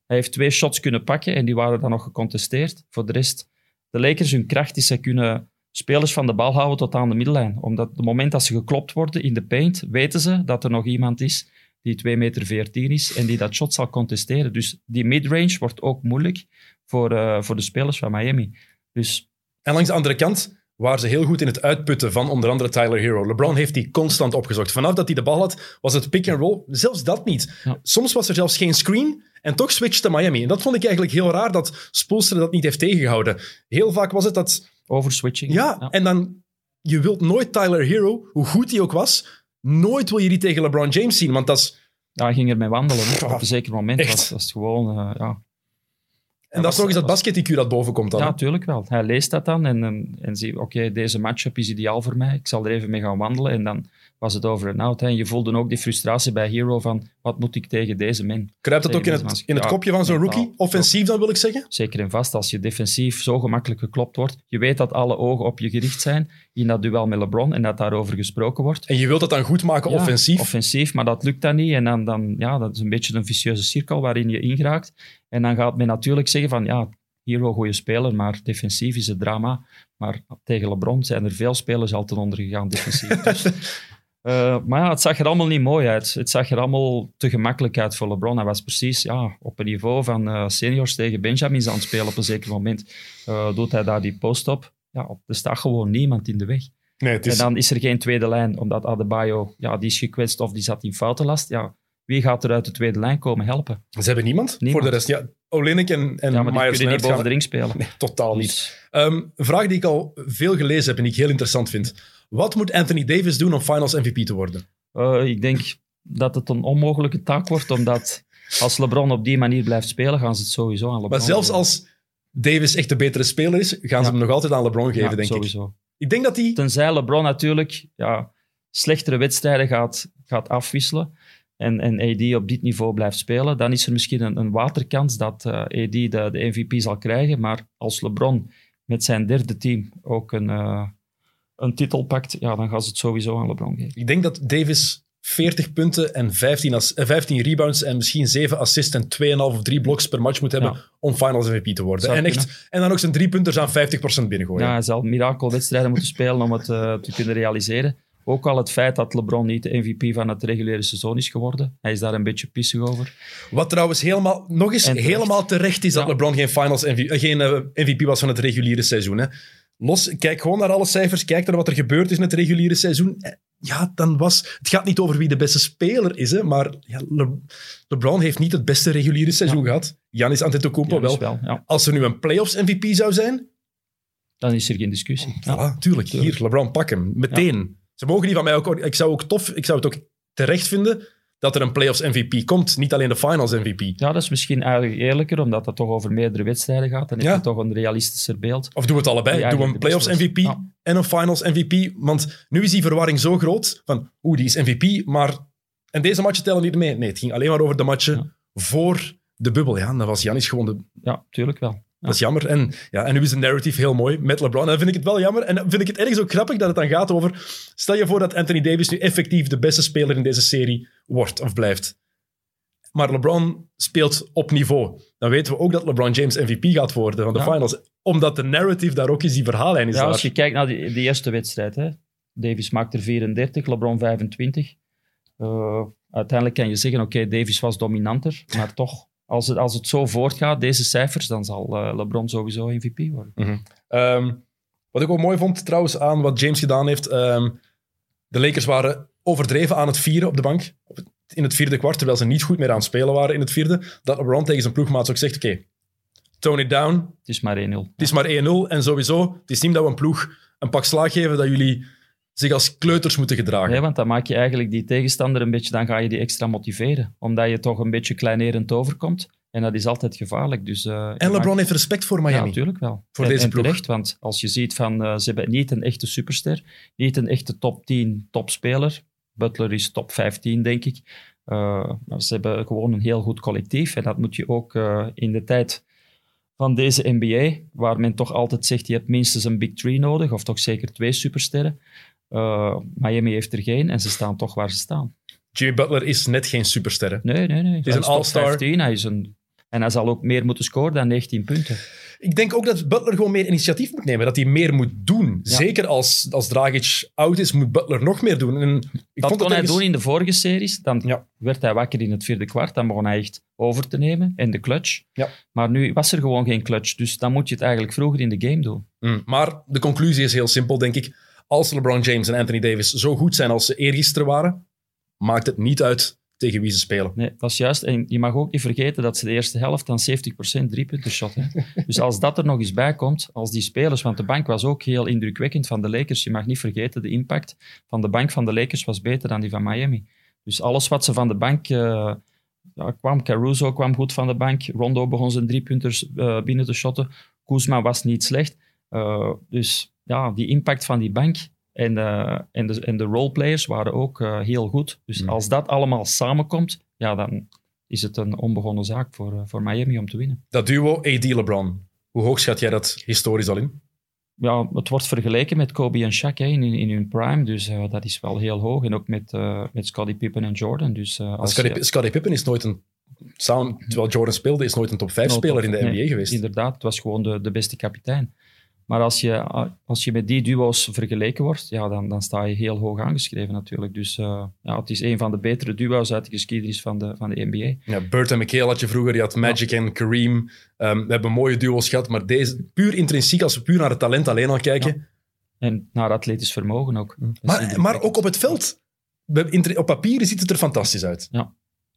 C: Hij heeft twee shots kunnen pakken en die waren dan nog gecontesteerd. Voor de rest, de Lakers, hun kracht is, ze kunnen spelers van de bal houden tot aan de middellijn. Omdat op het moment dat ze geklopt worden in de paint, weten ze dat er nog iemand is die 2 meter 14 is en die dat shot zal contesteren. Dus die midrange wordt ook moeilijk voor, eh, voor de spelers van Miami. Dus
B: En langs de andere kant waren ze heel goed in het uitputten van onder andere Tyler Hero. LeBron heeft die constant opgezocht. Vanaf dat hij de bal had, was het pick and roll. Zelfs dat niet.
C: Ja.
B: Soms was er zelfs geen screen en toch switchte Miami. En dat vond ik eigenlijk heel raar dat Spoelstra dat niet heeft tegengehouden. Heel vaak was het dat
C: overswitching.
B: Ja, en dan, je wilt nooit Tyler Hero, hoe goed hij ook was, nooit wil je die tegen LeBron James zien, want dat is...
C: Ja, hij ging ermee wandelen. hè.
B: Ja,
C: Op een zeker moment was, was het gewoon... eh, ja.
B: En dat is nog eens dat basket-IQ dat boven komt dan.
C: Ja, natuurlijk wel. Hij leest dat dan en, en, en ziet, oké, deze matchup is ideaal voor mij. Ik zal er even mee gaan wandelen. En dan was het over en out. hè. En je voelde ook die frustratie bij Hero van, wat moet ik tegen deze man?
B: Kruipt dat ook in het, in het kopje van zo'n rookie? Offensief dan, wil ik zeggen?
C: Zeker en vast, als je defensief zo gemakkelijk geklopt wordt. Je weet dat alle ogen op je gericht zijn in dat duel met LeBron en dat daarover gesproken wordt.
B: En je wilt dat dan goed maken
C: Ja,
B: offensief.
C: Offensief, maar dat lukt dan niet. En dan, dan, ja, dat is een beetje een vicieuze cirkel waarin je ingeraakt. En dan gaat men natuurlijk zeggen van, ja, Hero, goede speler, maar defensief is het drama. Maar tegen LeBron zijn er veel spelers altijd ondergegaan defensief. Dus, eh, maar ja, het zag er allemaal niet mooi uit. Het zag er allemaal te gemakkelijk uit voor LeBron. Hij was precies ja, op een niveau van eh, seniors tegen Benjamins aan het spelen op een zeker moment. Eh, doet hij daar die post op. Ja, er staat gewoon niemand in de weg.
B: Nee, het is...
C: En dan is er geen tweede lijn, omdat Adebayo, ja, die is gekwetst of die zat in foutenlast. Ja, wie gaat er uit de tweede lijn komen helpen?
B: Ze hebben niemand,
C: Niemand.
B: voor de rest. Ja, Olenek en, en
C: Ja, maar die
B: Myers
C: kunnen niet boven de ring spelen.
B: Nee, totaal niet.
C: Dus,
B: Ehm, een vraag die ik al veel gelezen heb en die ik heel interessant vind. Wat moet Anthony Davis doen om Finals MVP te worden?
C: eh, ik denk dat het een onmogelijke taak wordt, omdat als LeBron op die manier blijft spelen, gaan ze het sowieso aan LeBron
B: Maar zelfs als Davis echt de betere speler is, gaan ze hem nog altijd aan LeBron geven,
C: Ja,
B: denk ik.
C: sowieso.
B: Ik denk dat hij...
C: Tenzij LeBron natuurlijk ja, slechtere wedstrijden gaat, gaat afwisselen en, en AD op dit niveau blijft spelen, dan is er misschien een, een waterkans dat eh, AD de, de MVP zal krijgen. Maar als LeBron met zijn derde team ook een, eh, een titel pakt, ja, dan gaan ze het sowieso aan LeBron geven.
B: Ik denk dat Davis 40 punten en 15, as- eh, 15 rebounds en misschien 7 assists en 2,5 of 3 bloks per match moet hebben
C: Ja.
B: om Finals MVP te worden. En, echt, en dan ook zijn drie punters aan 50% binnengooien.
C: Ja, hij zal mirakelwedstrijden moeten spelen om het eh, te kunnen realiseren. Ook al het feit dat LeBron niet de MVP van het reguliere seizoen is geworden. Hij is daar een beetje pissig over.
B: Wat trouwens helemaal, nog eens
C: terecht.
B: helemaal terecht is dat
C: Ja.
B: LeBron geen, finals MVP, eh, geen eh, MVP was van het reguliere seizoen. Hè. Los, kijk gewoon naar alle cijfers, kijk naar wat er gebeurd is in het reguliere seizoen. Eh, Ja, dan was... Het gaat niet over wie de beste speler is, hè, maar ja, Le- LeBron heeft niet het beste reguliere seizoen gehad. Giannis Antetokounmpo wel. Als er nu een playoffs MVP zou zijn,
C: Dan is er geen discussie.
B: Voilà, tuurlijk.
C: Tuurlijk.
B: Hier, LeBron, pak hem. Meteen. Ze mogen die van mij ook... Ik zou, ook tof, ik zou het ook terecht vinden dat er een playoffs MVP komt. Niet alleen de finals MVP.
C: Ja, dat is misschien eigenlijk eerlijker, omdat het toch over meerdere wedstrijden gaat. Dan heb
B: Ja.
C: je toch een realistischer beeld.
B: Of doen we het allebei. We een playoffs MVP.
C: Ja.
B: en een finals MVP. Want nu is die verwarring zo groot van, oeh, die is MVP, maar... En deze matchen tellen niet mee. Nee, het ging alleen maar over de matchen
C: Ja.
B: voor de bubbel. Ja, en dan was Janis gewoon de...
C: Ja, tuurlijk wel.
B: Dat is jammer. En, ja, en nu is de narrative heel mooi met LeBron. En dan vind ik het wel jammer. En dan vind ik het ergens ook grappig dat het dan gaat over... Stel je voor dat Anthony Davis nu effectief de beste speler in deze serie wordt of blijft. Maar LeBron speelt op niveau. Dan weten we ook dat LeBron James MVP gaat worden van de
C: Ja.
B: finals. Omdat de narrative daar ook is, die verhaallijn is
C: Ja,
B: daar.
C: als je kijkt naar die, die eerste wedstrijd, hè. Davis maakt er 34, LeBron 25. Eh, uiteindelijk kan je zeggen, oké, Davis was dominanter, maar toch, als het, als het zo voortgaat, deze cijfers, dan zal eh, LeBron sowieso MVP worden.
B: Ehm, wat ik ook mooi vond trouwens aan wat James gedaan heeft. ehm, de Lakers waren overdreven aan het vieren op de bank. In het vierde kwart, terwijl ze niet goed meer aan het spelen waren in het vierde. Dat LeBron tegen zijn ploegmaats ook zegt: Oké, tone it down.
C: Het is maar 1-0.
B: Het is maar 1-0. En sowieso, het is niet dat we een ploeg een pak slaag geven dat jullie zich als kleuters moeten gedragen.
C: Nee, want dan maak je eigenlijk die tegenstander een beetje, dan ga je die extra motiveren. Omdat je toch een beetje kleinerend overkomt. En dat is altijd gevaarlijk. Dus, eh,
B: en LeBron
C: maakt-
B: heeft respect voor
C: Ja,
B: Miami.
C: natuurlijk wel.
B: Voor
C: en,
B: deze
C: en
B: ploeg.
C: terecht, want als je ziet van eh, ze hebben niet een echte superster, niet een echte top 10 topspeler. Butler is top 15, denk ik. Eh, maar ze hebben gewoon een heel goed collectief. En dat moet je ook in de tijd van deze NBA, waar men toch altijd zegt, je hebt minstens een big three nodig, of toch zeker twee supersterren. Eh, Miami heeft er geen en ze staan toch waar ze staan.
B: Jimmy Butler is net geen superster. hè.
C: Nee, nee, nee.
B: is een all-star.
C: 15, hij is een... En hij zal ook meer moeten scoren dan 19 punten.
B: Ik denk ook dat Butler gewoon meer initiatief moet nemen. Dat hij meer moet doen.
C: Ja.
B: Zeker als, als Dragic oud is, moet Butler nog meer doen. En ik
C: dat
B: vond
C: kon hij doen in de vorige series. Dan
B: Ja.
C: werd hij wakker in het vierde kwart. Dan begon hij echt over te nemen in de clutch.
B: Ja.
C: Maar nu was er gewoon geen clutch. Dus dan moet je het eigenlijk vroeger in de game doen.
B: Mm, Maar de conclusie is heel simpel, denk ik. Als LeBron James en Anthony Davis zo goed zijn als ze eergisteren waren, maakt het niet uit tegen wie ze spelen.
C: Nee, dat is juist. En je mag ook niet vergeten dat ze de eerste helft dan 70% driepunten shotten. dus als dat er nog eens bij komt, als die spelers... Want de bank was ook heel indrukwekkend van de Lakers. Je mag niet vergeten, de impact van de bank van de Lakers was beter dan die van Miami. Dus alles wat ze van de bank eh, ja, kwam. Caruso kwam goed van de bank. Rondo begon zijn driepunters uh, binnen te shotten. Kuzma was niet slecht. Uh, dus ja, die impact van die bank en, uh, en, de, en de roleplayers waren ook heel goed. Dus mm. als dat allemaal samenkomt, ja, dan is het een onbegonnen zaak voor, voor Miami om te winnen.
B: Dat duo AD-LeBron, hoe hoog schat jij dat historisch al in?
C: ja, het wordt vergeleken met Kobe en Shaq hè, in, in hun prime, dus uh, dat is wel heel hoog. En ook met, uh, met Scottie Pippen en Jordan. Dus, uh,
B: als Scottie, Pippen is nooit een, samen, terwijl Jordan speelde, is nooit een top 5 speler in de NBA geweest.
C: Inderdaad, het was gewoon de, de beste kapitein. Maar als je, als je met die duo's vergeleken wordt, ja, dan, dan sta je heel hoog aangeschreven natuurlijk. Dus uh, ja, het is een van de betere duo's uit de geschiedenis van de, van de NBA.
B: Ja, Burt en McHale had je vroeger, je had Magic en Kareem. Um, we hebben mooie duo's gehad, maar deze, puur intrinsiek, als we puur naar het talent alleen al kijken...
C: En naar atletisch vermogen ook.
B: Maar, maar ook op het veld. Op papier ziet het er fantastisch uit.
C: Ja.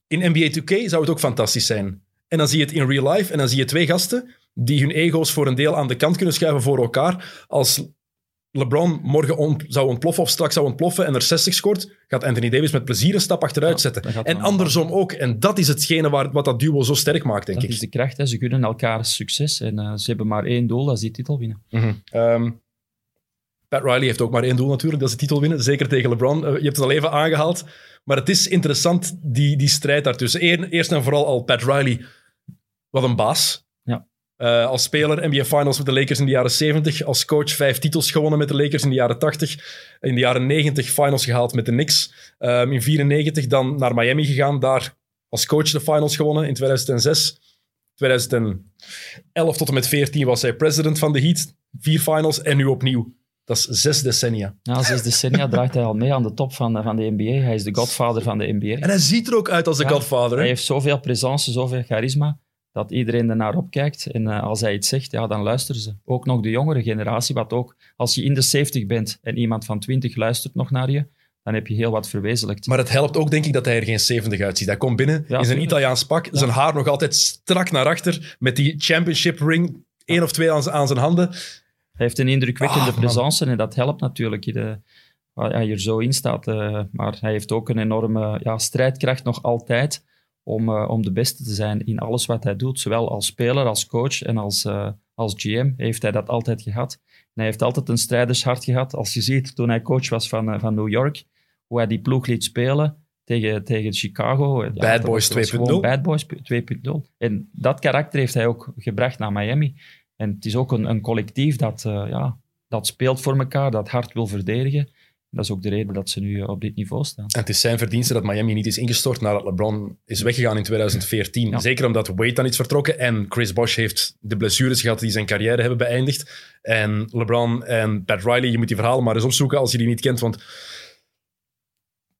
B: In NBA 2K zou het ook fantastisch zijn. En dan zie je het in real life en dan zie je twee gasten die hun ego's voor een deel aan de kant kunnen schuiven voor elkaar. Als LeBron morgen zou ontploffen of straks zou ontploffen en er 60 scoort, gaat Anthony Davis met plezier een stap achteruit zetten. En andersom ook. En dat is hetgene waar, wat dat duo zo sterk maakt, denk
C: dat
B: ik.
C: Dat is de kracht. Hè. Ze kunnen elkaar succes en uh, ze hebben maar één doel, dat is die titel winnen.
B: Mm -hmm. Pat Riley heeft ook maar één doel natuurlijk, dat is de titel winnen. Zeker tegen LeBron. Uh, je hebt het al even aangehaald. Maar het is interessant, die, die strijd daartussen. Eerst en vooral al Pat Riley, wat een baas. Uh, als speler NBA Finals met de Lakers in de jaren 70. Als coach vijf titels gewonnen met de Lakers in de jaren 80. In de jaren 90 finals gehaald met de Knicks. Um, in 94 dan naar Miami gegaan. Daar als coach de finals gewonnen in 2006. 2011 tot en met 14 was hij president van de Heat. Vier finals en nu opnieuw. Dat is zes decennia.
C: Ja, zes decennia draait hij al mee aan de top van, van de NBA. Hij is de godvader van de NBA.
B: En hij ziet er ook uit als de ja, godvader.
C: Hij heeft zoveel presence, zoveel charisma dat iedereen er naar opkijkt. En uh, als hij iets zegt, ja, dan luisteren ze. Ook nog de jongere generatie, wat ook, als je in de 70 bent en iemand van 20 luistert nog naar je, dan heb je heel wat verwezenlijkt.
B: Maar het helpt ook, denk ik, dat hij er geen 70 uitziet. Hij komt binnen ja, in zijn Italiaans pak, ja. zijn haar nog altijd strak naar achter, met die championship ring, één of twee aan, aan zijn handen. Hij
C: heeft een indrukwekkende ah, presence en dat helpt natuurlijk. De, hij er zo in staat. Uh, maar hij heeft ook een enorme ja, strijdkracht nog altijd om, uh, om de beste te zijn in alles wat hij doet. Zowel als speler, als coach en als, uh, als GM heeft hij dat altijd gehad. En hij heeft altijd een strijdershart gehad. Als je ziet, toen hij coach was van, uh, van New York, hoe hij die ploeg liet spelen tegen, tegen Chicago.
B: Bad Boys 2.0.
C: Bad Boys 2.0. En dat karakter heeft hij ook gebracht naar Miami. En het is ook een, een collectief dat, ja, dat speelt voor elkaar, dat hard wil verdedigen dat is ook de reden dat ze nu eh, op dit niveau staan.
B: En het is zijn verdienste dat Miami niet is ingestort nadat LeBron is weggegaan in 2014. Zeker omdat Wade dan is vertrokken en Chris Bosh heeft de blessures gehad die zijn carrière hebben beëindigd. En LeBron en Pat Riley, je moet die verhalen maar eens opzoeken als je die niet kent, want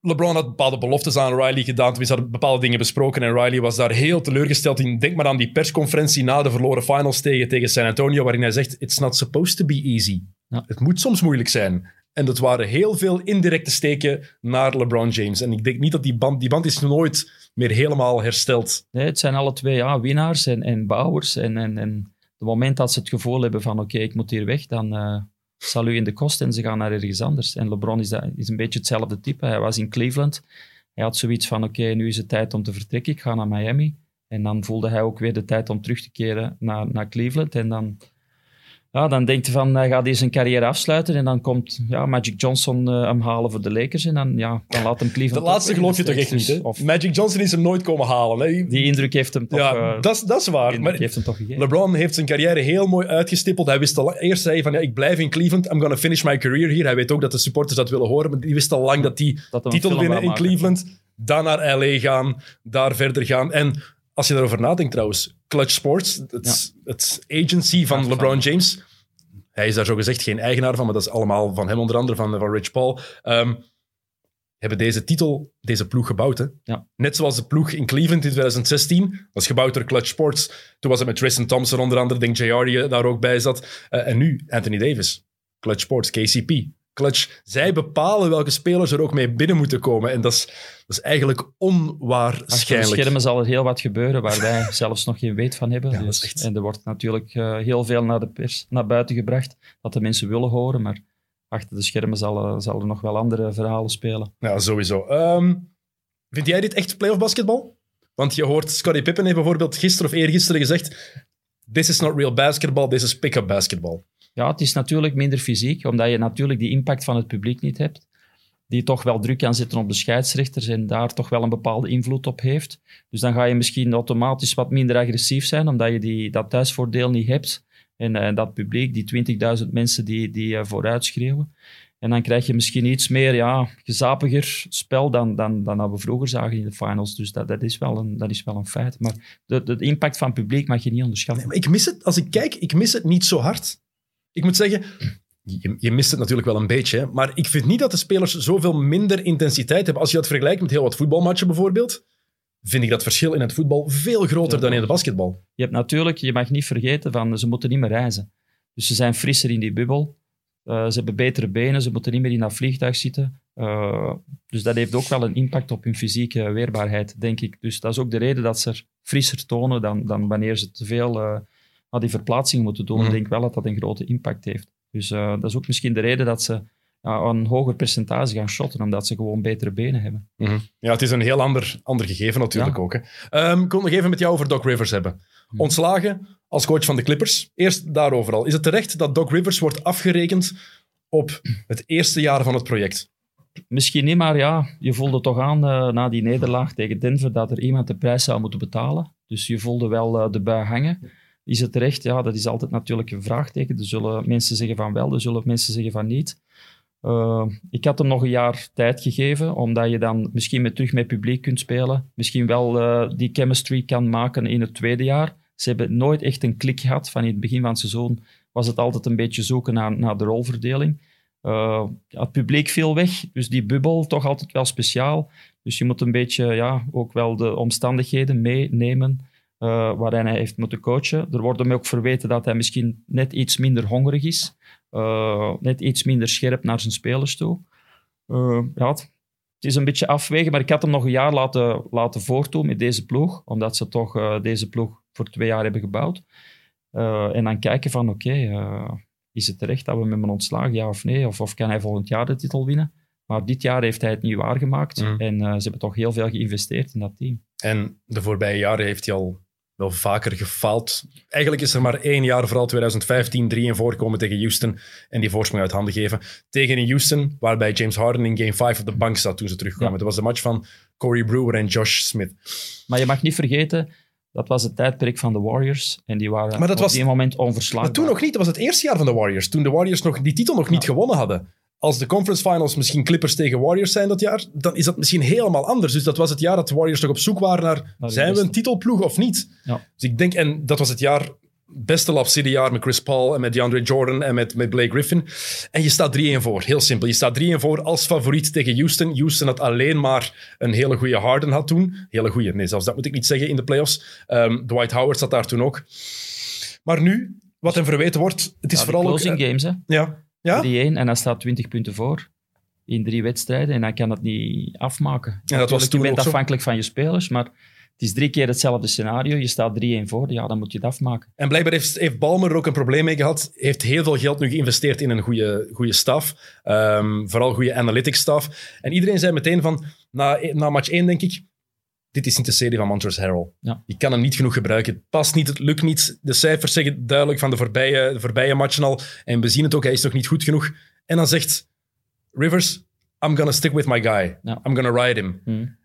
B: LeBron had bepaalde beloftes aan Riley gedaan. We hadden bepaalde dingen besproken en Riley was daar heel teleurgesteld in. Denk maar aan die persconferentie na de verloren finals tegen, tegen San Antonio, waarin hij zegt: It's not supposed to be easy. Ja. Het moet soms moeilijk zijn. En dat waren heel veel indirecte steken naar LeBron James. En ik denk niet dat die band, die band is nooit meer helemaal hersteld.
C: Nee, het zijn alle twee ja, winnaars en, en bouwers. En, en, en het moment dat ze het gevoel hebben van oké, ik moet hier weg, dan uh, zal u in de kost en ze gaan naar ergens anders. En LeBron is, dat, is een beetje hetzelfde type. Hij was in Cleveland. Hij had zoiets van oké, nu is het tijd om te vertrekken. Ik ga naar Miami. En dan voelde hij ook weer de tijd om terug te keren naar, naar Cleveland. En dan ja, dan denkt hij van, hij gaat hij zijn carrière afsluiten en dan komt ja, Magic Johnson uh, hem halen voor de Lakers en dan, ja, dan laat hem Cleveland...
B: De laatste geloof je toch echt niet, hè? Of, Magic Johnson is hem nooit komen halen. Hè?
C: Die indruk heeft hem toch...
B: Ja, uh, dat is waar. Maar heeft hem toch gegeven. LeBron heeft zijn carrière heel mooi uitgestippeld. Hij wist al eerst, zei van, ja, ik blijf in Cleveland, I'm gonna finish my career hier. Hij weet ook dat de supporters dat willen horen, maar die wist al lang dat die dat titel winnen in Cleveland, dan naar LA gaan, daar verder gaan. En als je daarover nadenkt trouwens, Clutch Sports, het, ja. het agency van LeBron James hij is daar zo gezegd geen eigenaar van, maar dat is allemaal van hem onder andere, van, van Rich Paul. Um, hebben deze titel, deze ploeg gebouwd. Hè?
C: Ja.
B: Net zoals de ploeg in Cleveland in 2016. was gebouwd door Clutch Sports. Toen was het met Tristan Thompson onder andere. denk JR die daar ook bij zat. Uh, en nu Anthony Davis. Clutch Sports, KCP. Clutch, zij bepalen welke spelers er ook mee binnen moeten komen. En dat is, dat is eigenlijk onwaarschijnlijk.
C: Achter schermen zal er heel wat gebeuren waar wij zelfs nog geen weet van hebben. Ja, dus, echt... En er wordt natuurlijk uh, heel veel naar de pers, naar buiten gebracht, dat de mensen willen horen, maar achter de schermen zal, zal er nog wel andere verhalen spelen.
B: Ja, sowieso. Um, vind jij dit echt playoff basketbal? Want je hoort, Scottie Pippen heeft bijvoorbeeld gisteren of eergisteren gezegd this is not real basketball, this is pick-up basketball.
C: Ja, het is natuurlijk minder fysiek, omdat je natuurlijk die impact van het publiek niet hebt. Die toch wel druk kan zetten op de scheidsrechters en daar toch wel een bepaalde invloed op heeft. Dus dan ga je misschien automatisch wat minder agressief zijn, omdat je die, dat thuisvoordeel niet hebt. En uh, dat publiek, die 20.000 mensen die, die uh, vooruit schreeuwen. En dan krijg je misschien iets meer ja, gezapiger spel dan, dan, dan dat we vroeger zagen in de finals. Dus dat, dat, is, wel een, dat is wel een feit. Maar de, de impact van het publiek mag je niet onderschatten.
B: Nee, ik mis het, als ik kijk, ik mis het niet zo hard. Ik moet zeggen, je, je, mist het natuurlijk wel een beetje, maar ik vind niet dat de spelers zoveel minder intensiteit hebben. Als je dat vergelijkt met heel wat voetbalmatchen bijvoorbeeld, vind ik dat verschil in het voetbal veel groter dan in het basketbal.
C: Je hebt natuurlijk, je mag niet vergeten, van, ze moeten niet meer reizen. Dus ze zijn frisser in die bubbel. Uh, ze hebben betere benen, ze moeten niet meer in dat vliegtuig zitten. Uh, dus dat heeft ook wel een impact op hun fysieke weerbaarheid, denk ik. Dus dat is ook de reden dat ze er frisser tonen dan, dan wanneer ze te veel uh, aan die verplaatsing moeten doen. Mm. Ik denk wel dat dat een grote impact heeft. Dus dat is ook misschien de reden dat ze een hoger percentage gaan shotten, omdat ze gewoon betere benen hebben.
B: Mm -hmm. Ja, het is een heel ander, ander gegeven natuurlijk ja. ook. Hè. Um, ik wil nog even met jou over Doc Rivers hebben. Mm. Ontslagen als coach van de Clippers. Eerst daarover al. Is het terecht dat Doc Rivers wordt afgerekend op het eerste jaar van het project?
C: Misschien niet, maar ja, je voelde toch aan uh, na die nederlaag tegen Denver dat er iemand de prijs zou moeten betalen. Dus je voelde wel uh, de bui hangen. Is het terecht? Ja, dat is altijd natuurlijk een vraagteken. Er zullen mensen zeggen van wel, er zullen mensen zeggen van niet. Uh, ik had hem nog een jaar tijd gegeven, omdat je dan misschien met, terug met publiek kunt spelen. Misschien wel uh, die chemistry kan maken in het tweede jaar. Ze hebben nooit echt een klik gehad. Van in het begin van het seizoen was het altijd een beetje zoeken naar, naar de rolverdeling. Uh, het publiek viel weg, dus die bubbel toch altijd wel speciaal. Dus je moet een beetje ja, ook wel de omstandigheden meenemen uh, waarin hij heeft moeten coachen. Er wordt hem ook verweten dat hij misschien net iets minder hongerig is. Uh, net iets minder scherp naar zijn spelers toe. Uh, ja, het, is een beetje afwegen, maar ik had hem nog een jaar laten, laten voortdoen met deze ploeg, omdat ze toch deze ploeg voor twee jaar hebben gebouwd. en dan kijken van, oké, okay, is het terecht dat we met hem ontslagen, ja of nee? Of, of kan hij volgend jaar de titel winnen? Maar dit jaar heeft hij het niet waargemaakt. Mm. En ze hebben toch heel veel geïnvesteerd in dat team.
B: En de voorbije jaren heeft hij al wel vaker gefaald. Eigenlijk is er maar één jaar, vooral 2015, 3 in voorkomen tegen Houston en die voorsprong uit handen geven. Tegen in Houston, waarbij James Harden in game 5 op de bank zat toen ze terugkwamen. Ja. Dat was de match van Corey Brewer en Josh Smith.
C: Maar je mag niet vergeten, dat was het tijdperk van de Warriors. En die waren
B: maar dat
C: op
B: was,
C: die moment onverslaanbaar.
B: Maar toen nog niet. Dat was het eerste jaar van de Warriors. Toen de Warriors nog die titel nog niet gewonnen hadden als de conference finals misschien Clippers tegen Warriors zijn dat jaar, dan is dat misschien helemaal anders. Dus dat was het jaar dat de Warriors nog op zoek waren naar, zijn we een titelploeg of niet?
C: Ja.
B: Dus ik denk, en dat was het jaar, beste Love jaar met Chris Paul en met DeAndre Jordan en met, met Blake Griffin. En je staat 3-1 voor, heel simpel. Je staat 3-1 voor als favoriet tegen Houston. Houston had alleen maar een hele goede Harden had toen. Hele goede, nee, zelfs dat moet ik niet zeggen in de playoffs. Um, Dwight Howard zat daar toen ook. Maar nu, wat hem verweten wordt, het is
C: ja,
B: vooral
C: closing
B: ook...
C: games, hè?
B: Ja, ja?
C: 3-1 en hij staat 20 punten voor in drie wedstrijden en hij kan het niet afmaken.
B: Ja, dat was
C: je bent afhankelijk van je spelers, maar het is drie keer hetzelfde scenario. Je staat 3-1 voor, ja, dan moet je het afmaken.
B: En blijkbaar heeft, heeft Balmer er ook een probleem mee gehad. heeft heel veel geld nu geïnvesteerd in een goede, goede staf. Um, vooral goede analytics staf. En iedereen zei meteen van, na, na match 1 denk ik, dit is niet de serie van Montrezl Harrell.
C: Ja.
B: Je kan hem niet genoeg gebruiken. Het past niet, het lukt niet. De cijfers zeggen duidelijk van de voorbije, de voorbije matchen al. En we zien het ook, hij is nog niet goed genoeg. En dan zegt Rivers, I'm gonna stick with my guy.
C: Ja.
B: I'm gonna ride him.
C: Hmm.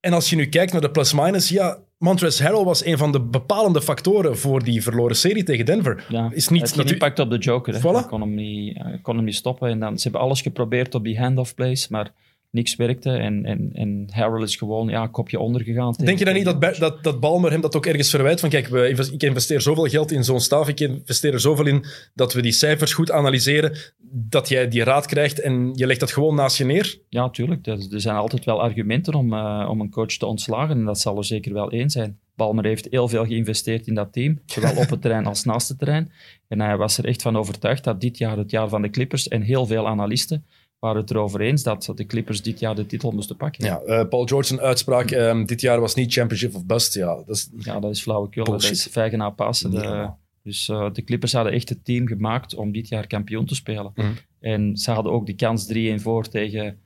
B: En als je nu kijkt naar de plus-minus, ja, Montrezl Harrell was een van de bepalende factoren voor die verloren serie tegen Denver.
C: Ja,
B: is niet
C: het impact op de Joker.
B: Voilà.
C: Hij kon hem, niet, hij kon hem niet stoppen. En dan, ze hebben alles geprobeerd op die hand-off plays, maar niks werkte. En, en, en Harrell is gewoon ja, kopje onder gegaan.
B: Denk je dan niet dat, dat, dat Balmer hem dat ook ergens verwijt? Van kijk, we, ik investeer zoveel geld in zo'n staf, ik investeer er zoveel in dat we die cijfers goed analyseren, dat jij die raad krijgt en je legt dat gewoon naast je neer?
C: Ja, tuurlijk. Er, zijn altijd wel argumenten om, uh, om een coach te ontslagen en dat zal er zeker wel één zijn. Balmer heeft heel veel geïnvesteerd in dat team, zowel op het terrein als naast het terrein. En hij was er echt van overtuigd dat dit jaar het jaar van de Clippers en heel veel analisten waren het erover eens dat de Clippers dit jaar de titel moesten pakken.
B: Ja, uh, Paul George een uitspraak, um, dit jaar was niet championship of bust. Ja, dat is,
C: ja, dat is flauwekul. Dat is vijgen na passen. De, dus uh, de Clippers hadden echt het team gemaakt om dit jaar kampioen te spelen.
B: Mm.
C: En ze hadden ook die kans 3-1 voor tegen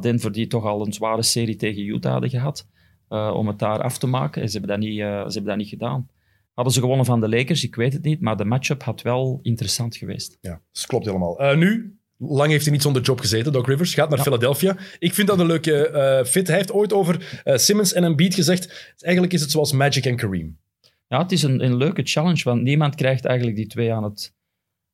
C: Denver, die toch al een zware serie tegen Utah hadden gehad. eh, om het daar af te maken. En ze hebben, dat niet, eh, ze hebben dat niet gedaan. Hadden ze gewonnen van de Lakers? Ik weet het niet, maar de matchup had wel interessant geweest.
B: Ja, dat klopt helemaal. Eh, nu, lang heeft hij niet zonder job gezeten, Doc Rivers. Gaat naar
C: Ja.
B: Philadelphia. Ik vind dat een leuke eh, fit. Hij heeft ooit over eh, Simmons en Embiid gezegd, eigenlijk is het zoals Magic en Kareem.
C: Ja, het is een, een leuke challenge, want niemand krijgt eigenlijk die twee aan het,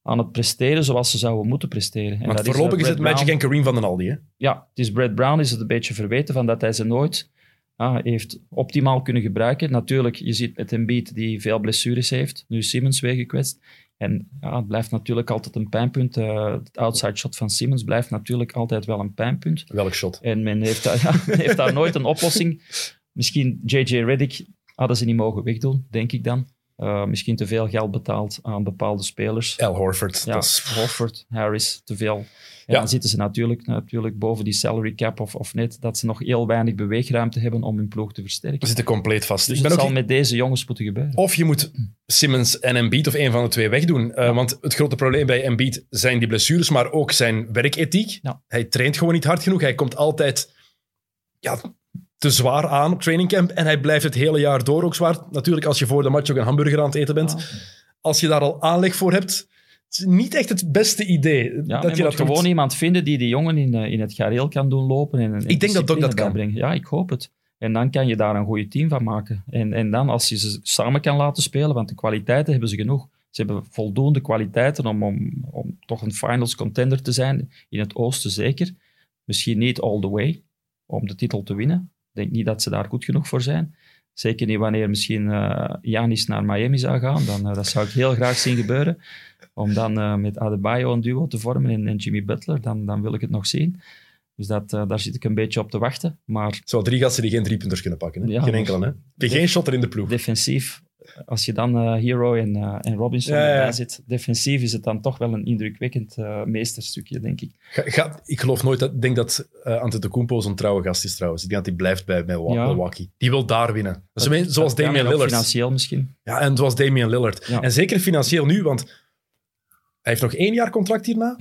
C: aan het presteren zoals ze zouden moeten presteren. En dat
B: voorlopig is
C: eh,
B: het Magic en Kareem van den Aldi. Hè?
C: Ja, het is Brad Brown is het een beetje verweten van dat hij ze nooit ja, heeft optimaal kunnen gebruiken. Natuurlijk, je ziet met Embiid die veel blessures heeft. Nu is Simmons weer gekwetst. En ja, het blijft natuurlijk altijd een pijnpunt. Eh, het outside shot van Simmons blijft natuurlijk altijd wel een pijnpunt.
B: Welk shot?
C: En men heeft daar, ja, heeft daar nooit een oplossing. Misschien J.J. Reddick hadden ze niet mogen wegdoen, denk ik dan. Eh, misschien te veel geld betaald aan bepaalde spelers.
B: Al Horford.
C: Ja,
B: Dat is-
C: Horford, Harris, te veel. En
B: Ja.
C: dan zitten ze natuurlijk, natuurlijk boven die salary cap of, of net, dat ze nog heel weinig beweegruimte hebben om hun ploeg te
B: we
C: versterken.
B: zitten compleet vast.
C: Dus
B: ik ben
C: het
B: ook
C: zal met deze jongens moeten gebeuren.
B: Of je moet Simmons en Embiid of een van de twee wegdoen. Uh, Want het grote probleem bij Embiid zijn die blessures, maar ook zijn werkethiek.
C: Ja.
B: Hij traint gewoon niet hard genoeg. Hij komt altijd ja, te zwaar aan op trainingcamp. En hij blijft het hele jaar door ook zwaar. Natuurlijk als je voor de match ook een hamburger aan het eten bent. Als je daar al aanleg voor hebt, het is niet echt het beste idee.
C: Ja,
B: dat je
C: moet
B: dat
C: gewoon
B: doet.
C: iemand vinden die die jongen in, eh, in het gareel kan doen lopen. En, en
B: Ik denk dat Doc dat kan.
C: bijbrengen. Ja, ik hoop het. En dan kan je daar een goede team van maken. En, en dan als je ze samen kan laten spelen, want de kwaliteiten hebben ze genoeg. Ze hebben voldoende kwaliteiten om, om, om toch een finals contender te zijn. In het oosten zeker. Misschien niet all the way om de titel te winnen. Ik denk niet dat ze daar goed genoeg voor zijn. Zeker niet wanneer misschien eh Janis naar Miami zou gaan. Dan, eh, dat zou ik heel graag zien gebeuren. Om dan eh, met Adebayo een duo te vormen en, en Jimmy Butler, dan, dan wil ik het nog zien. Dus dat, daar zit ik een beetje op te wachten. Maar
B: Zo drie gasten die geen driepunters kunnen pakken. Hè?
C: Ja,
B: geen enkele. Hè? Geen shotter in de ploeg.
C: defensief, als je dan eh, Hero en, eh, en Robinson
B: Ja, ja.
C: erbij zit, defensief is het dan toch wel een indrukwekkend eh, meesterstukje, denk ik.
B: Ga, ga- ik geloof nooit dat... Denk dat uh, Antetokounmpo zo'n trouwe gast is trouwens. Ik denk dat hij blijft bij,
C: Ja.
B: Milwaukee. Die wil daar winnen. Dat een- zoals
C: Dat
B: Damian Lillard.
C: Financieel misschien.
B: Ja, en zoals Damian Lillard.
C: Ja.
B: En zeker financieel nu, want hij heeft nog één jaar contract hierna.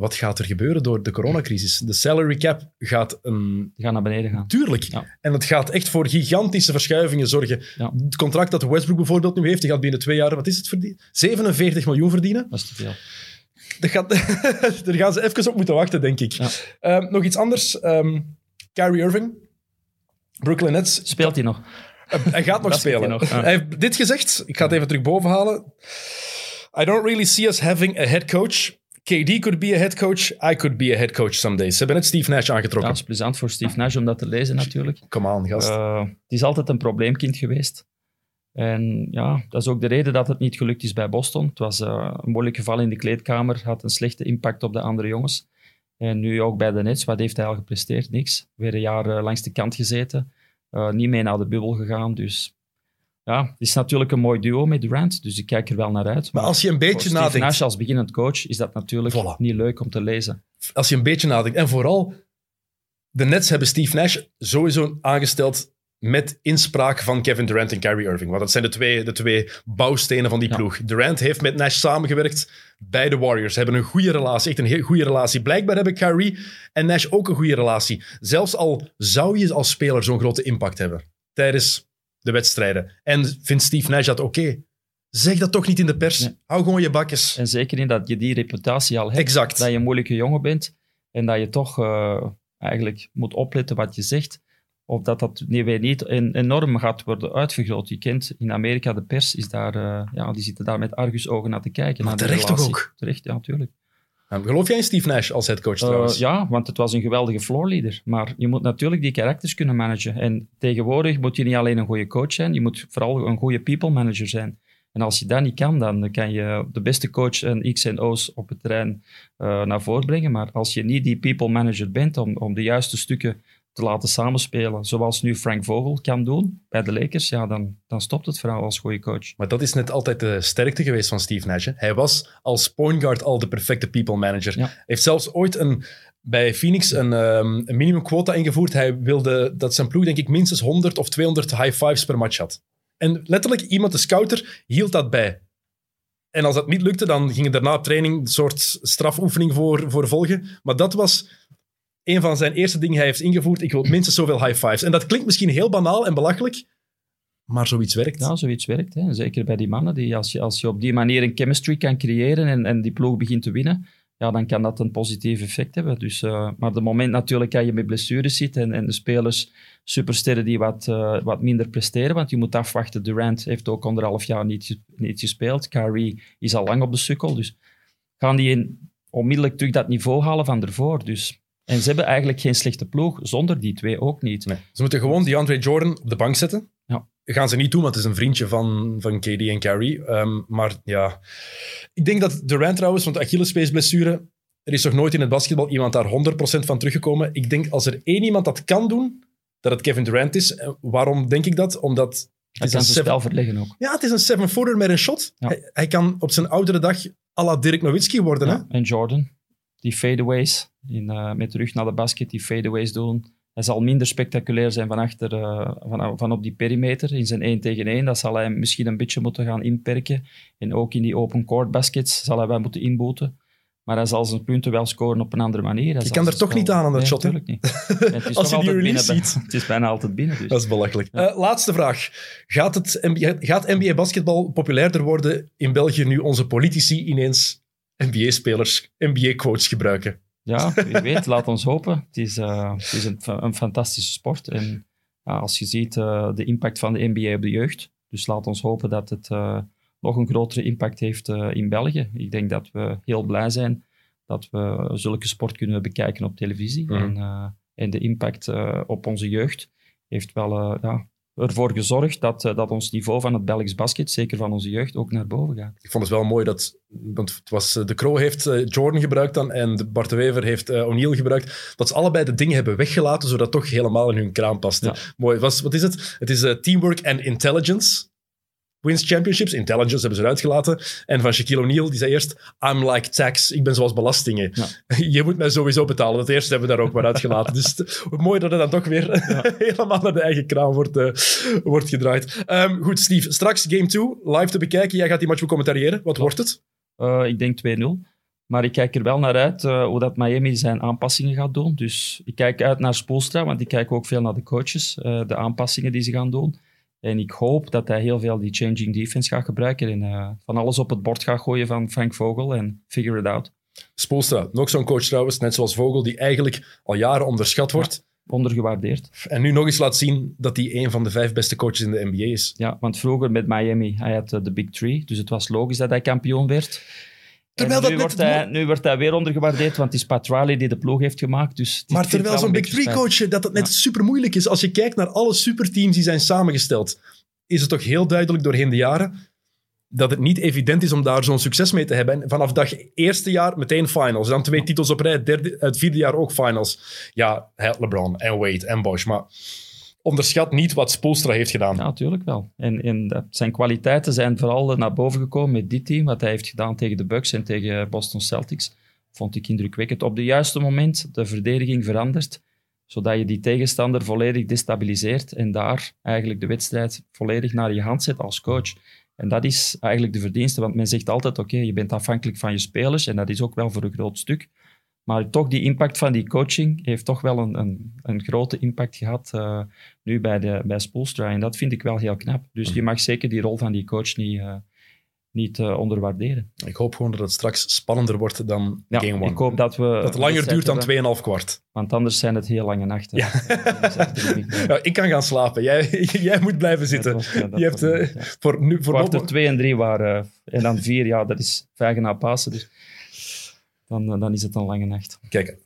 B: Wat gaat er gebeuren door de coronacrisis? De salary cap gaat een...
C: Die gaan naar beneden gaan.
B: Tuurlijk.
C: Ja.
B: En het gaat echt voor gigantische verschuivingen zorgen.
C: Ja.
B: Het contract dat Westbrook bijvoorbeeld nu heeft, die gaat binnen twee jaar, wat is het, verdienen? 47 miljoen verdienen.
C: Dat is te veel.
B: Dat gaat, daar gaan ze even op moeten wachten, denk ik.
C: Ja.
B: Ehm, nog iets anders. Ehm Kyrie Irving, Brooklyn Nets.
C: Speelt hij nog?
B: Uh, hij gaat nog
C: hij
B: spelen.
C: nog.
B: Hij heeft dit gezegd. Ik ga het even terug boven halen. I don't really see us having a head coach. KD could be a head coach. I could be a head coach someday. Ze hebben net Steve Nash
C: Ja,
B: aangetrokken.
C: het is plezant voor Steve Nash om dat te lezen natuurlijk.
B: Come on, gast.
C: Eh, het is altijd een probleemkind geweest. En ja, dat is ook de reden dat het niet gelukt is bij Boston. Het was eh, een moeilijk geval in de kleedkamer, had een slechte impact op de andere jongens. En nu ook bij de Nets, wat heeft hij al gepresteerd? Niks. Weer een jaar eh, langs de kant gezeten. Niet mee naar de bubbel gegaan. Dus ja, het is natuurlijk een mooi duo met Durant. Dus ik kijk er wel naar uit.
B: maar als je een beetje
C: Steve
B: nadenkt...
C: Nash als beginnend coach is dat natuurlijk
B: Voilà.
C: niet leuk om te lezen.
B: Als je een beetje nadenkt... En vooral, de Nets hebben Steve Nash sowieso aangesteld met inspraak van Kevin Durant en Kyrie Irving. Want dat zijn de twee, de twee bouwstenen van die
C: Ja.
B: ploeg. Durant heeft met Nash samengewerkt bij de Warriors. Ze hebben een goede relatie, echt een heel goede relatie. Blijkbaar hebben Kyrie en Nash ook een goede relatie. Zelfs al zou je als speler zo'n grote impact hebben tijdens de wedstrijden. En vindt Steve Nash dat oké? Zeg dat toch niet in de pers.
C: Nee.
B: Hou gewoon je bakjes.
C: En zeker in dat je die reputatie al hebt.
B: Exact.
C: dat je een moeilijke jongen bent en dat je toch eh, eigenlijk moet opletten wat je zegt. Of dat dat nee, niet en- enorm gaat worden uitvergroot. Je kent in Amerika de pers, is daar, eh, ja, die zitten daar met argusogen naar te kijken.
B: Maar
C: naar
B: terecht toch ook?
C: Terecht, ja, natuurlijk.
B: Nou, geloof jij in Steve Nash als headcoach trouwens?
C: ja, want het was een geweldige floorleader. Maar je moet natuurlijk die karakters kunnen managen. En tegenwoordig moet je niet alleen een goede coach zijn, je moet vooral een goede people manager zijn. En als je dat niet kan, dan kan je de beste coach en X en O's op het terrein eh, naar voren brengen. Maar als je niet die people manager bent om, om de juiste stukken te laten samenspelen, zoals nu Frank Vogel kan doen bij de Lakers, ja, dan, dan stopt het verhaal als goede coach.
B: Maar dat is net altijd de sterkte geweest van Steve Nash. hè. Hij was als point guard al de perfecte people manager.
C: Ja.
B: Hij heeft zelfs ooit een, bij Phoenix een, ehm, een minimumquota ingevoerd. Hij wilde dat zijn ploeg, denk ik, minstens 100 of 200 high fives per match had. En letterlijk, iemand, de scouter, hield dat bij. En als dat niet lukte, dan ging er daarna op training een soort strafoefening voor, voor volgen. Maar dat was een van zijn eerste dingen hij heeft ingevoerd. Ik wil minstens zoveel high fives. En dat klinkt misschien heel banaal en belachelijk, maar zoiets werkt.
C: Ja, zoiets werkt. Hè. Zeker bij die mannen. Die, als, je, als je op die manier een chemistry kan creëren en, en die ploeg begint te winnen, ja, dan kan dat een positief effect hebben. Dus, uh, maar de moment natuurlijk dat je met blessures zit en, en de spelers, supersterren die wat, uh, wat minder presteren, want je moet afwachten. Durant heeft ook anderhalf jaar niet, niet gespeeld. Kyrie is al lang op de sukkel. Dus gaan die in, onmiddellijk terug dat niveau halen van ervoor. Dus en ze hebben eigenlijk geen slechte ploeg, zonder die twee ook niet.
B: Nee. Ze moeten gewoon die Andre Jordan op de bank zetten.
C: Ja.
B: Gaan ze niet doen, want het is een vriendje van, van KD en Carrie. Um, maar ja, ik denk dat Durant trouwens, want Achillespeesblessure, er is toch nooit in het basketbal iemand daar 100% van teruggekomen. Ik denk als er één iemand dat kan doen, dat het Kevin Durant is. Waarom denk ik dat? Omdat
C: het Hij is kan een spel verleggen ook.
B: Ja, het is een seven-footer met een shot. Ja. Hij, hij, kan op zijn oudere dag à la Dirk Nowitzki worden. Ja,
C: hè? En Jordan die fadeaways, in, uh, met terug naar de basket, die fadeaways doen. Hij zal minder spectaculair zijn van, achter, uh, van, van op die perimeter in zijn 1 tegen 1. Dat zal hij misschien een beetje moeten gaan inperken. En ook in die open court baskets zal hij wel moeten inboeten. Maar hij zal zijn punten wel scoren op een andere manier. Hij
B: je kan er toch niet aan aan dat
C: nee,
B: shot,
C: natuurlijk niet.
B: Als je die release ziet.
C: Het is bijna altijd binnen. Dus.
B: Dat is belachelijk. Ja. Uh, laatste vraag. Gaat, het NBA, gaat NBA basketbal populairder worden in België nu onze politici ineens NBA-spelers, NBA-quotes gebruiken.
C: Ja, wie weet, laat ons hopen. Het is, uh, het is een, een, fantastische sport. En uh, als je ziet uh, de impact van de NBA op de jeugd, dus laat ons hopen dat het nog een grotere impact heeft in België. Ik denk dat we heel blij zijn dat we zulke sport kunnen bekijken op televisie. Mm. En, en de impact op onze jeugd heeft wel ja, ervoor gezorgd dat, uh, dat ons niveau van het Belgisch basket, zeker van onze jeugd, ook naar boven gaat.
B: Ik vond het wel mooi dat, want het was, de Crow heeft uh, Jordan gebruikt dan en Bart de Wever heeft O'Neill gebruikt, dat ze allebei de dingen hebben weggelaten, zodat het toch helemaal in hun kraam paste. Ja. Mooi. Was, wat is het? Het is teamwork en intelligence wins championships. Intelligence hebben ze eruit gelaten. En van Shaquille O'Neal, die zei eerst, I'm like tax. Ik ben zoals belastingen. Ja. Je moet mij sowieso betalen. Dat eerste hebben we daar ook maar uitgelaten. dus mooi dat het dan toch weer ja. helemaal naar de eigen kraan wordt, uh, wordt gedraaid. Um, goed, Steve. Straks game 2, live te bekijken. Jij gaat die match becommentariëren. Wat wordt het?
C: Uh, ik denk 2-0. Maar ik kijk er wel naar uit uh, hoe dat Miami zijn aanpassingen gaat doen. Dus ik kijk uit naar Spoelstra, want ik kijk ook veel naar de coaches. de aanpassingen die ze gaan doen. En ik hoop dat hij heel veel die changing defense gaat gebruiken en uh, van alles op het bord gaat gooien van Frank Vogel en figure it out.
B: Spoelstra, nog zo'n coach trouwens, net zoals Vogel, die eigenlijk al jaren onderschat wordt.
C: Ja, ondergewaardeerd.
B: En nu nog eens laat zien dat hij een van de vijf beste coaches in de NBA is.
C: Ja, want vroeger met Miami, hij had de Big Three, dus het was logisch dat hij kampioen werd.
B: Terwijl
C: nu, wordt hij, nu wordt hij weer ondergewaardeerd, want het is Pat Riley die de ploeg heeft gemaakt. Dus
B: maar terwijl zo'n Big Three coach, dat het net ja. super moeilijk is. Als je kijkt naar alle superteams die zijn samengesteld, is het toch heel duidelijk doorheen de jaren dat het niet evident is om daar zo'n succes mee te hebben. En vanaf dag eerste jaar meteen finals. Dan twee titels op rij, derde, het vierde jaar ook finals. Ja, LeBron en Wade en Bosch, maar onderschat niet wat Spoelstra heeft gedaan.
C: Natuurlijk wel. En, zijn kwaliteiten zijn vooral naar boven gekomen met dit team. Wat hij heeft gedaan tegen de Bucks en tegen Boston Celtics. Vond ik indrukwekkend. Op het juiste moment de verdediging veranderd. Zodat je die tegenstander volledig destabiliseert. En daar eigenlijk de wedstrijd volledig naar je hand zet als coach. En dat is eigenlijk de verdienste. Want men zegt altijd, oké, je bent afhankelijk van je spelers. En dat is ook wel voor een groot stuk. Maar toch, die impact van die coaching heeft toch wel een, een, een grote impact gehad uh, nu bij, de, bij Spoelstra. En dat vind ik wel heel knap. Dus je mag zeker die rol van die coach niet, uh, niet uh, onderwaarderen.
B: Ik hoop gewoon dat het straks spannender wordt dan
C: ja,
B: Game 1.
C: Ik hoop dat we...
B: Dat het langer duurt dan 2,5 kwart.
C: Want anders zijn het heel lange nachten.
B: Ja. ja, ik kan gaan slapen. Jij, jij moet blijven zitten. Was, je hebt, voor nu, voor
C: Kwart 2 en 3 waren... en dan 4, ja, dat is vijf na Pasen. Dus dan, dan is het een lange nacht.
B: Kijk,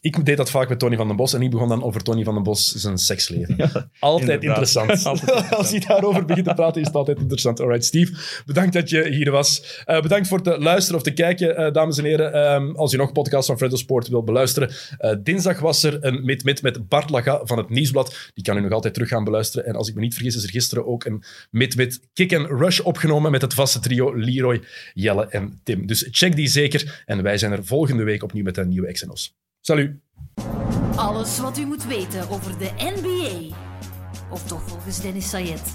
B: ik deed dat vaak met Tony van den Bos en ik begon dan over Tony van den Bos zijn seksleven. Ja, altijd interessant. altijd Als hij daarover begint te praten, is het altijd interessant. Alright, Steve, bedankt dat je hier was. Uh, bedankt voor het luisteren of te kijken, uh, dames en heren. Um, als je nog podcasts van Freddo Sport wil beluisteren, uh, dinsdag was er een mit-mit met Bart Laga van het Nieuwsblad. Die kan u nog altijd terug gaan beluisteren. En als ik me niet vergis, is er gisteren ook een mit-mit Kick and Rush opgenomen met het vaste trio Leroy, Jelle en Tim. Dus check die zeker. En wij zijn volgende week opnieuw met een nieuwe XNO's. Salut!
A: Alles wat u moet weten over de NBA. Of toch volgens Dennis Sayed.